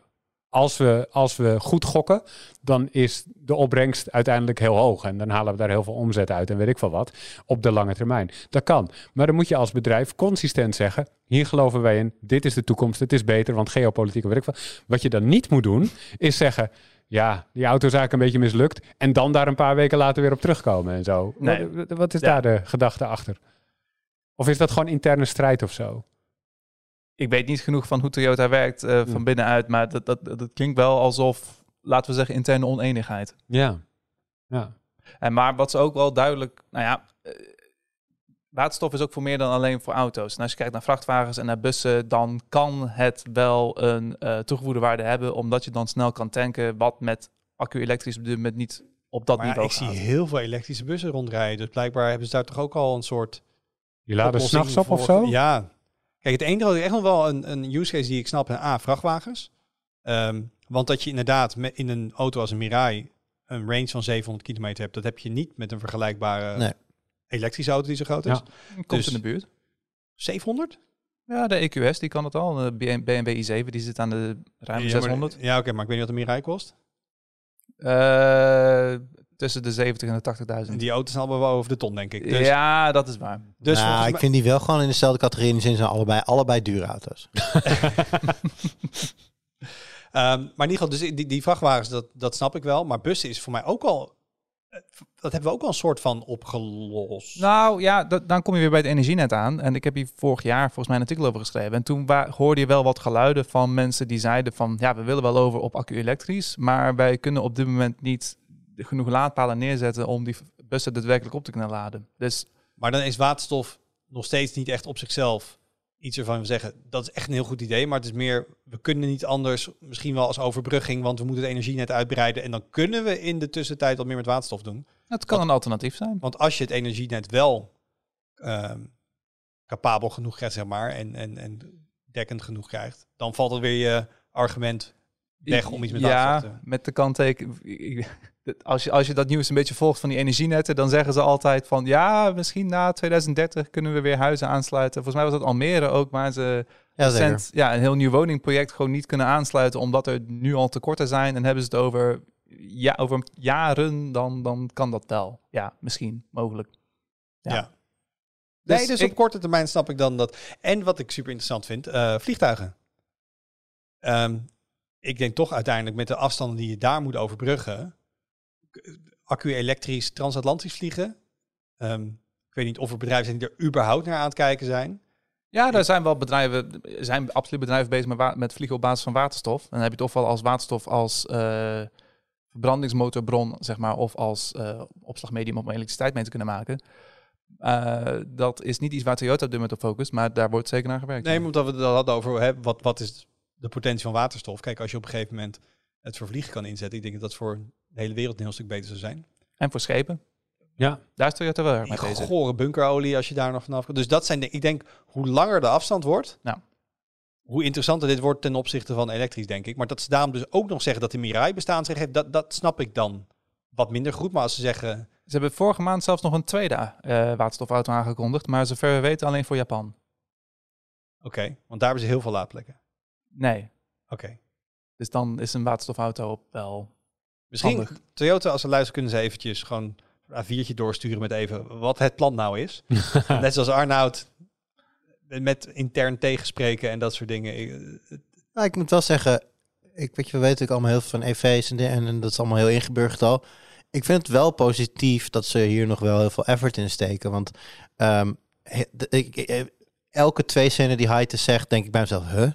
D: als we, als we goed gokken, dan is de opbrengst uiteindelijk heel hoog. En dan halen we daar heel veel omzet uit en weet ik veel wat. Op de lange termijn. Dat kan. Maar dan moet je als bedrijf consistent zeggen, hier geloven wij in, dit is de toekomst, het is beter, want geopolitiek, weet ik veel. Wat je dan niet moet doen, is zeggen, ja, die auto is eigenlijk een beetje mislukt. En dan daar een paar weken later weer op terugkomen en zo.
E: Nee.
D: Wat, wat is
E: Ja.
D: daar de gedachte achter? Of is dat gewoon interne strijd of zo?
E: Ik weet niet genoeg van hoe Toyota werkt eh, van
D: Hmm.
E: binnenuit, maar dat, dat, dat klinkt wel alsof, laten we zeggen, interne oneenigheid.
D: Ja. Ja.
E: En maar wat ze ook wel duidelijk, nou ja, eh, waterstof is ook voor meer dan alleen voor auto's. En als je kijkt naar vrachtwagens en naar bussen, dan kan het wel een eh, toegevoegde waarde hebben, omdat je dan snel kan tanken, wat met accu-elektrisch op dit moment niet op dat
B: Maar ja,
E: niveau
B: ik zie
E: gaat.
B: heel veel elektrische bussen rondrijden. Dus blijkbaar hebben ze daar toch ook al een soort...
D: Je laat
B: oplossing
D: s'nachts op of zo?
B: Ja. Kijk, het enige wat ik echt nog wel een, een use case die ik snap, een A, vrachtwagens. Ehm, want dat je inderdaad met, in een auto als een Mirai een range van 700 kilometer hebt. Dat heb je niet met een vergelijkbare
C: Nee.
B: elektrische auto die zo groot is.
D: Ja.
E: Komt
B: Dus-
E: in de buurt.
B: 700?
E: Ja, de EQS die kan het al. De BMW i7 die zit aan de ruim
B: Ja,
E: 600.
B: maar- ja, oké, maar ik weet niet wat een Mirai kost.
E: Eh, tussen de 70 en de
B: En
E: 80.000.
B: die auto's zijn allemaal wel over de ton, denk ik. Dus,
E: Ja, dat is waar.
B: dus
C: nou, ik vind die wel gewoon in dezelfde categorie. In de zin zijn allebei, allebei dure auto's.
B: Ehm, maar in ieder geval, dus die, die vrachtwagens, dat, dat snap ik wel. Maar bussen is voor mij ook al... Dat hebben we ook al een soort van opgelost.
E: Nou ja, dat- dan kom je weer bij het energienet aan. En ik heb hier vorig jaar volgens mij een artikel over geschreven. En toen hoorde je wel wat geluiden van mensen die zeiden van... ja, we willen wel over op accu-elektrisch... maar wij kunnen op dit moment niet genoeg laadpalen neerzetten... om die bussen daadwerkelijk op te kunnen laden. Dus
B: Maar dan is waterstof nog steeds niet echt op zichzelf iets waarvan we zeggen, dat is echt een heel goed idee. Maar het is meer, we kunnen niet anders, misschien wel als overbrugging, want we moeten het energienet uitbreiden. En dan kunnen we in de tussentijd wat meer met waterstof doen.
E: het kan een alternatief zijn.
B: Want als je het energienet wel ehm, capabel genoeg krijgt, zeg maar, en, en, en dekkend genoeg krijgt, dan valt het weer je argument weg om iets met
E: ja,
B: waterstof te
E: met de kantteken. Als je, als je dat nieuws een beetje volgt van die energienetten, dan zeggen ze altijd van ja, misschien na 2030 kunnen we weer huizen aansluiten. Volgens mij was het Almere ook, waar ze
C: Ja,
E: recent, ja, een heel nieuw woningproject gewoon niet kunnen aansluiten omdat er nu al tekorten zijn. En hebben ze het over, ja, over jaren, dan, dan kan dat wel. Ja, misschien, mogelijk.
B: Ja.
E: Ja.
B: Nee,
E: Dus
B: dus
E: ik-
B: op korte termijn snap ik dan dat. En wat ik super interessant vind, eh, vliegtuigen. Ehm, ik denk toch uiteindelijk met de afstanden die je daar moet overbruggen, k- accu-elektrisch transatlantisch vliegen. Ehm, ik weet niet of er bedrijven zijn die er überhaupt naar aan het kijken zijn.
E: Ja, daar zijn wel bedrijven, er zijn absoluut bedrijven bezig met, met vliegen op basis van waterstof. En dan heb je toch wel als waterstof als eh, verbrandingsmotorbron, zeg maar, of als eh, opslagmedium om elektriciteit mee te kunnen maken. Eh, dat is niet iets waar Toyota op dit moment op focust, maar daar wordt zeker naar gewerkt.
B: Nee, omdat we het al hadden over hè, wat, wat is de potentie van waterstof. Kijk, als je op een gegeven moment het voor vliegen kan inzetten, ik denk dat dat voor de hele wereld een heel stuk beter zou zijn.
E: En voor schepen,
D: Ja,
E: daar is Toyota wel erg mee bezig.
B: gore bunkerolie als je daar nog vanaf kan. Dus dat zijn de, ik denk, hoe langer de afstand wordt,
E: Ja.
B: hoe interessanter dit wordt ten opzichte van elektrisch, denk ik. Maar dat ze daarom dus ook nog zeggen dat de Mirai bestaansrecht heeft, dat, dat snap ik dan wat minder goed. Maar als ze zeggen,
E: Ze hebben vorige maand zelfs nog een tweede eh, waterstofauto aangekondigd, maar zover we weten alleen voor Japan.
B: oké, want daar hebben ze heel veel laadplekken.
E: Nee,
B: Oké.
E: dus dan is een waterstofauto op wel...
B: Misschien,
E: Handig.
B: Toyota, als ze luisteren, kunnen ze eventjes gewoon een A4'tje doorsturen met even wat het plan nou is. Net zoals Arnoud met intern tegenspreken en dat soort dingen. Ik-
C: Nou, ik moet wel zeggen, ik weet je, we weten natuurlijk allemaal heel veel van EV's en, de- en, en dat is allemaal heel ingeburgerd al. Ik vind het wel positief dat ze hier nog wel heel veel effort in steken. Want ehm, he- de- ik, ik- elke twee zinnen die Heite zegt, denk ik bij mezelf, huh?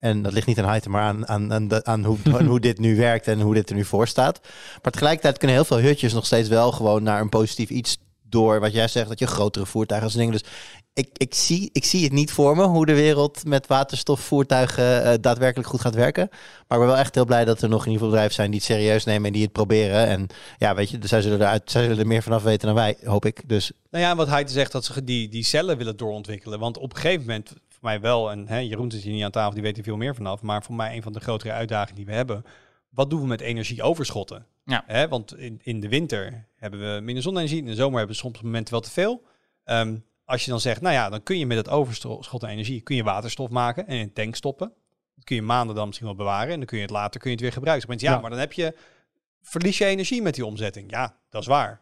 C: En dat ligt niet aan Heite, maar aan, aan, aan, hoe, aan hoe dit nu werkt en hoe dit er nu voor staat. Maar tegelijkertijd kunnen heel veel hutjes nog steeds wel gewoon naar een positief iets door. Wat jij zegt, dat je grotere voertuigen en dingen. Dus ik, ik, zie, ik zie het niet voor me hoe de wereld met waterstofvoertuigen eh, daadwerkelijk goed gaat werken. Maar ik ben wel echt heel blij dat er nog in ieder geval bedrijven zijn die het serieus nemen en die het proberen. En ja, weet je, zij zullen, eruit, zij zullen er meer vanaf weten dan wij, hoop ik. Dus
B: Nou ja, wat hij zegt dat ze die, die cellen willen doorontwikkelen. Want op een gegeven moment, voor mij wel, en hè, Jeroen zit hier niet aan tafel, die weet er veel meer vanaf. Maar voor mij een van de grotere uitdagingen die we hebben. Wat doen we met energieoverschotten?
E: Ja.
B: Hè, want in, in de winter hebben we minder zonne-energie. In de zomer hebben we soms op momenten wel te veel. Ehm, als je dan zegt, nou ja, dan kun je met het overschot aan energie kun je waterstof maken en in een tank stoppen. Dat kun je maanden dan misschien wel bewaren en dan kun je het later kun je het weer gebruiken. Maar ja,
D: Ja.
B: maar dan heb je, verlies je energie met die omzetting. Ja, dat is waar.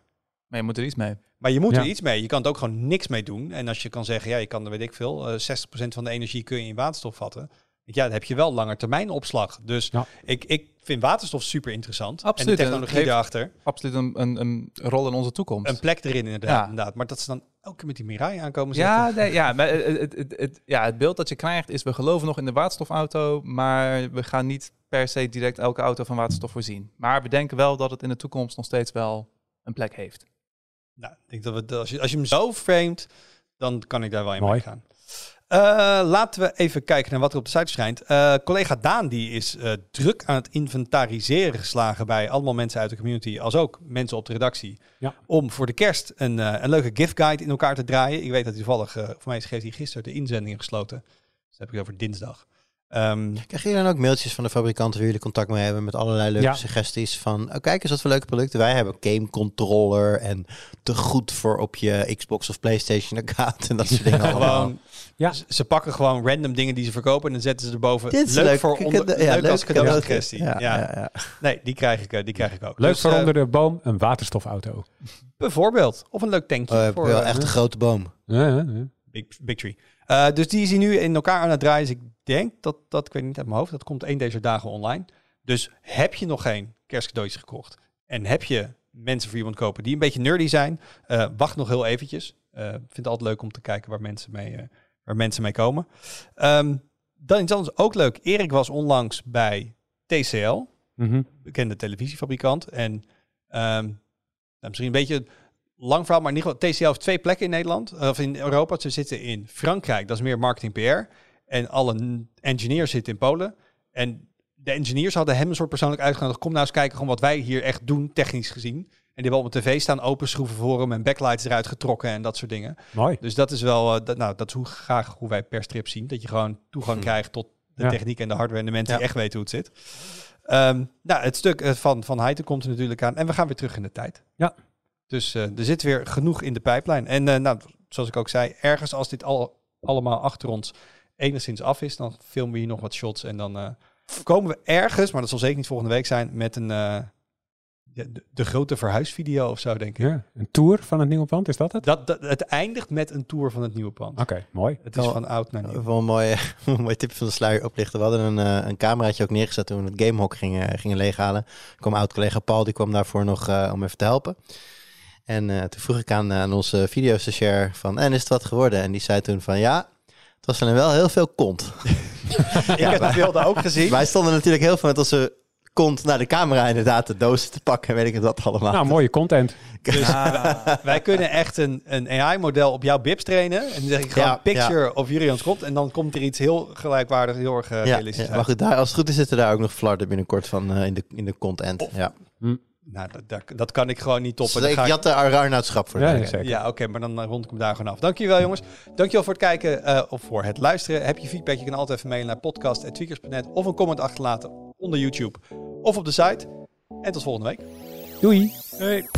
E: Maar je moet er iets mee.
B: Maar je moet
D: Ja.
B: er iets mee. Je kan het ook gewoon niks mee doen. En als je kan zeggen, ja, je kan er weet ik veel, eh 60% van de energie kun je in waterstof vatten. Ja, dan heb je wel langer termijn opslag. Dus
D: Ja.
B: ik, ik vind waterstof super interessant.
E: Absoluut.
B: En de
E: En
B: technologie daarachter.
E: Absoluut een, een, een rol in onze toekomst.
B: Een plek erin inderdaad,
E: Ja.
B: inderdaad. Maar dat ze dan elke keer met die Mirai aankomen
E: Ja,
B: zitten.
E: nee, ja, maar het, het, het, het- ja, het beeld dat je krijgt is, we geloven nog in de waterstofauto, maar we gaan niet per se direct elke auto van waterstof voorzien. Maar we denken wel dat het in de toekomst nog steeds wel een plek heeft.
B: Nou, ik denk dat we, dat als, je, als je hem zo framed, dan kan ik daar wel in
D: Mooi.
B: meegaan. Eh, laten we even kijken naar wat er op de site verschijnt. Eh, collega Daan die is eh, druk aan het inventariseren geslagen bij allemaal mensen uit de community, als ook mensen op de redactie.
D: Ja.
B: Om voor de kerst een, een leuke gift guide in elkaar te draaien. Ik weet dat hij toevallig, voor mij heeft hij gisteren de inzending gesloten. Dus dat heb ik over dinsdag. Ehm,
C: Krijgen jullie dan ook mailtjes van de fabrikanten waar jullie contact mee hebben met allerlei leuke
D: Ja.
C: suggesties van, oh, kijk eens wat voor leuke producten wij hebben. Game controller en te goed voor op je Xbox of PlayStation account en dat soort dingen
B: gewoon,
D: Ja.
B: ze pakken gewoon random dingen die ze verkopen en dan zetten ze erboven.
C: Dit is
B: leuk,
C: leuk.
B: voor onder,
C: ja,
B: leuk als. Ja,
C: Ja, ja, ja.
B: Nee, die krijg ik, eh, die krijg ik ook.
D: Leuk
B: Dus,
D: voor
B: eh,
D: onder de boom, een waterstofauto.
B: Bijvoorbeeld. Of een leuk tankje.
C: Oh,
B: voor,
C: wel
B: eh,
C: echt een grote boom.
D: Ja, ja, ja.
B: Big, big Tree. Eh, dus die is hij nu in elkaar aan het draaien. Dus ik denk dat, dat, ik weet niet uit mijn hoofd, dat komt één deze dagen online. Dus heb je nog geen kerstcadeautjes gekocht en heb je mensen voor wilt kopen die een beetje nerdy zijn, eh, wacht nog heel eventjes. Eh, Ik vind het altijd leuk om te kijken waar mensen mee, waar mensen mee komen. Ehm, dan iets anders ook leuk. Erik was onlangs bij TCL,
D: Mhm.
B: bekende televisiefabrikant. En ehm, nou, misschien een beetje lang verhaal, maar in ieder geval, TCL heeft twee plekken in Nederland, of in Europa. Ze zitten in Frankrijk, dat is meer marketing PR. En alle engineers zitten in Polen. En de engineers hadden hem een soort persoonlijk uitgenodigd. Kom nou eens kijken gewoon wat wij hier echt doen, technisch gezien. En die hebben op tv staan, open schroeven voor hem en backlights eruit getrokken en dat soort dingen.
D: Mooi.
B: Dus dat is wel, eh, dat, nou, dat is hoe graag hoe wij per strip zien. Dat je gewoon toegang
C: Hm.
B: krijgt tot de
D: Ja.
B: techniek en de hardware en de mensen
C: Ja.
B: die echt weten hoe het zit. Ehm, nou, het stuk eh, van, van Heiten komt er natuurlijk aan. En we gaan weer terug in de tijd.
D: Ja.
B: Dus eh, er zit weer genoeg in de pijplijn. En eh, nou, zoals ik ook zei, ergens als dit al, allemaal achter ons enigszins af is, dan filmen we hier nog wat shots. En dan eh, komen we ergens, maar dat zal zeker niet volgende week zijn, met een eh, de, de, grote verhuisvideo of zo, denk ik.
D: Ja. Een tour van het nieuwe pand, is dat het?
B: Dat, dat, het eindigt met een tour van het nieuwe pand.
D: Oké, mooi.
B: Het is van oud naar nieuw.
C: Wel een mooi, een mooi tip van de sluier oplichten. We hadden een, eh, een cameraatje ook neergezet toen we het gamehok gingen, gingen leeghalen. Er kwam oud-collega Paul, die kwam daarvoor nog eh, om even te helpen. En eh, toen vroeg ik aan, aan onze videostagiair van, en is het wat geworden? En die zei toen van, ja, het was dan wel heel veel kont.
B: Ik heb de beelden ook gezien.
C: Wij stonden natuurlijk heel veel met onze kont naar de camera inderdaad de dozen te pakken en weet ik het wat allemaal.
D: Nou, mooie content.
B: Dus wij kunnen echt een, een AI-model op jouw bips trainen. En dan zeg ik gewoon
C: Ja,
B: picture of Jurians komt. En dan komt er iets heel gelijkwaardig, heel erg eh,
C: ja,
B: realistisch
C: ja,
B: uit.
C: maar goed, daar, als het goed is zitten daar ook nog flarden binnenkort van eh, in, de, in de content.
B: Of-
C: ja.
B: Nou, dat, dat, dat kan ik gewoon niet toppen.
C: Dus
B: Dan
C: ik
B: ga ik-
C: jat de Arnaudschap voor
D: Ja.
B: Ja, oké, maar dan eh, rond ik hem daar gewoon af. Dankjewel jongens. Dankjewel voor het kijken eh, of voor het luisteren. Heb je feedback, je kan altijd even mailen naar podcast.tweakers.net of een comment achterlaten onder YouTube of op de site. En tot volgende week.
D: Doei.
B: Hey.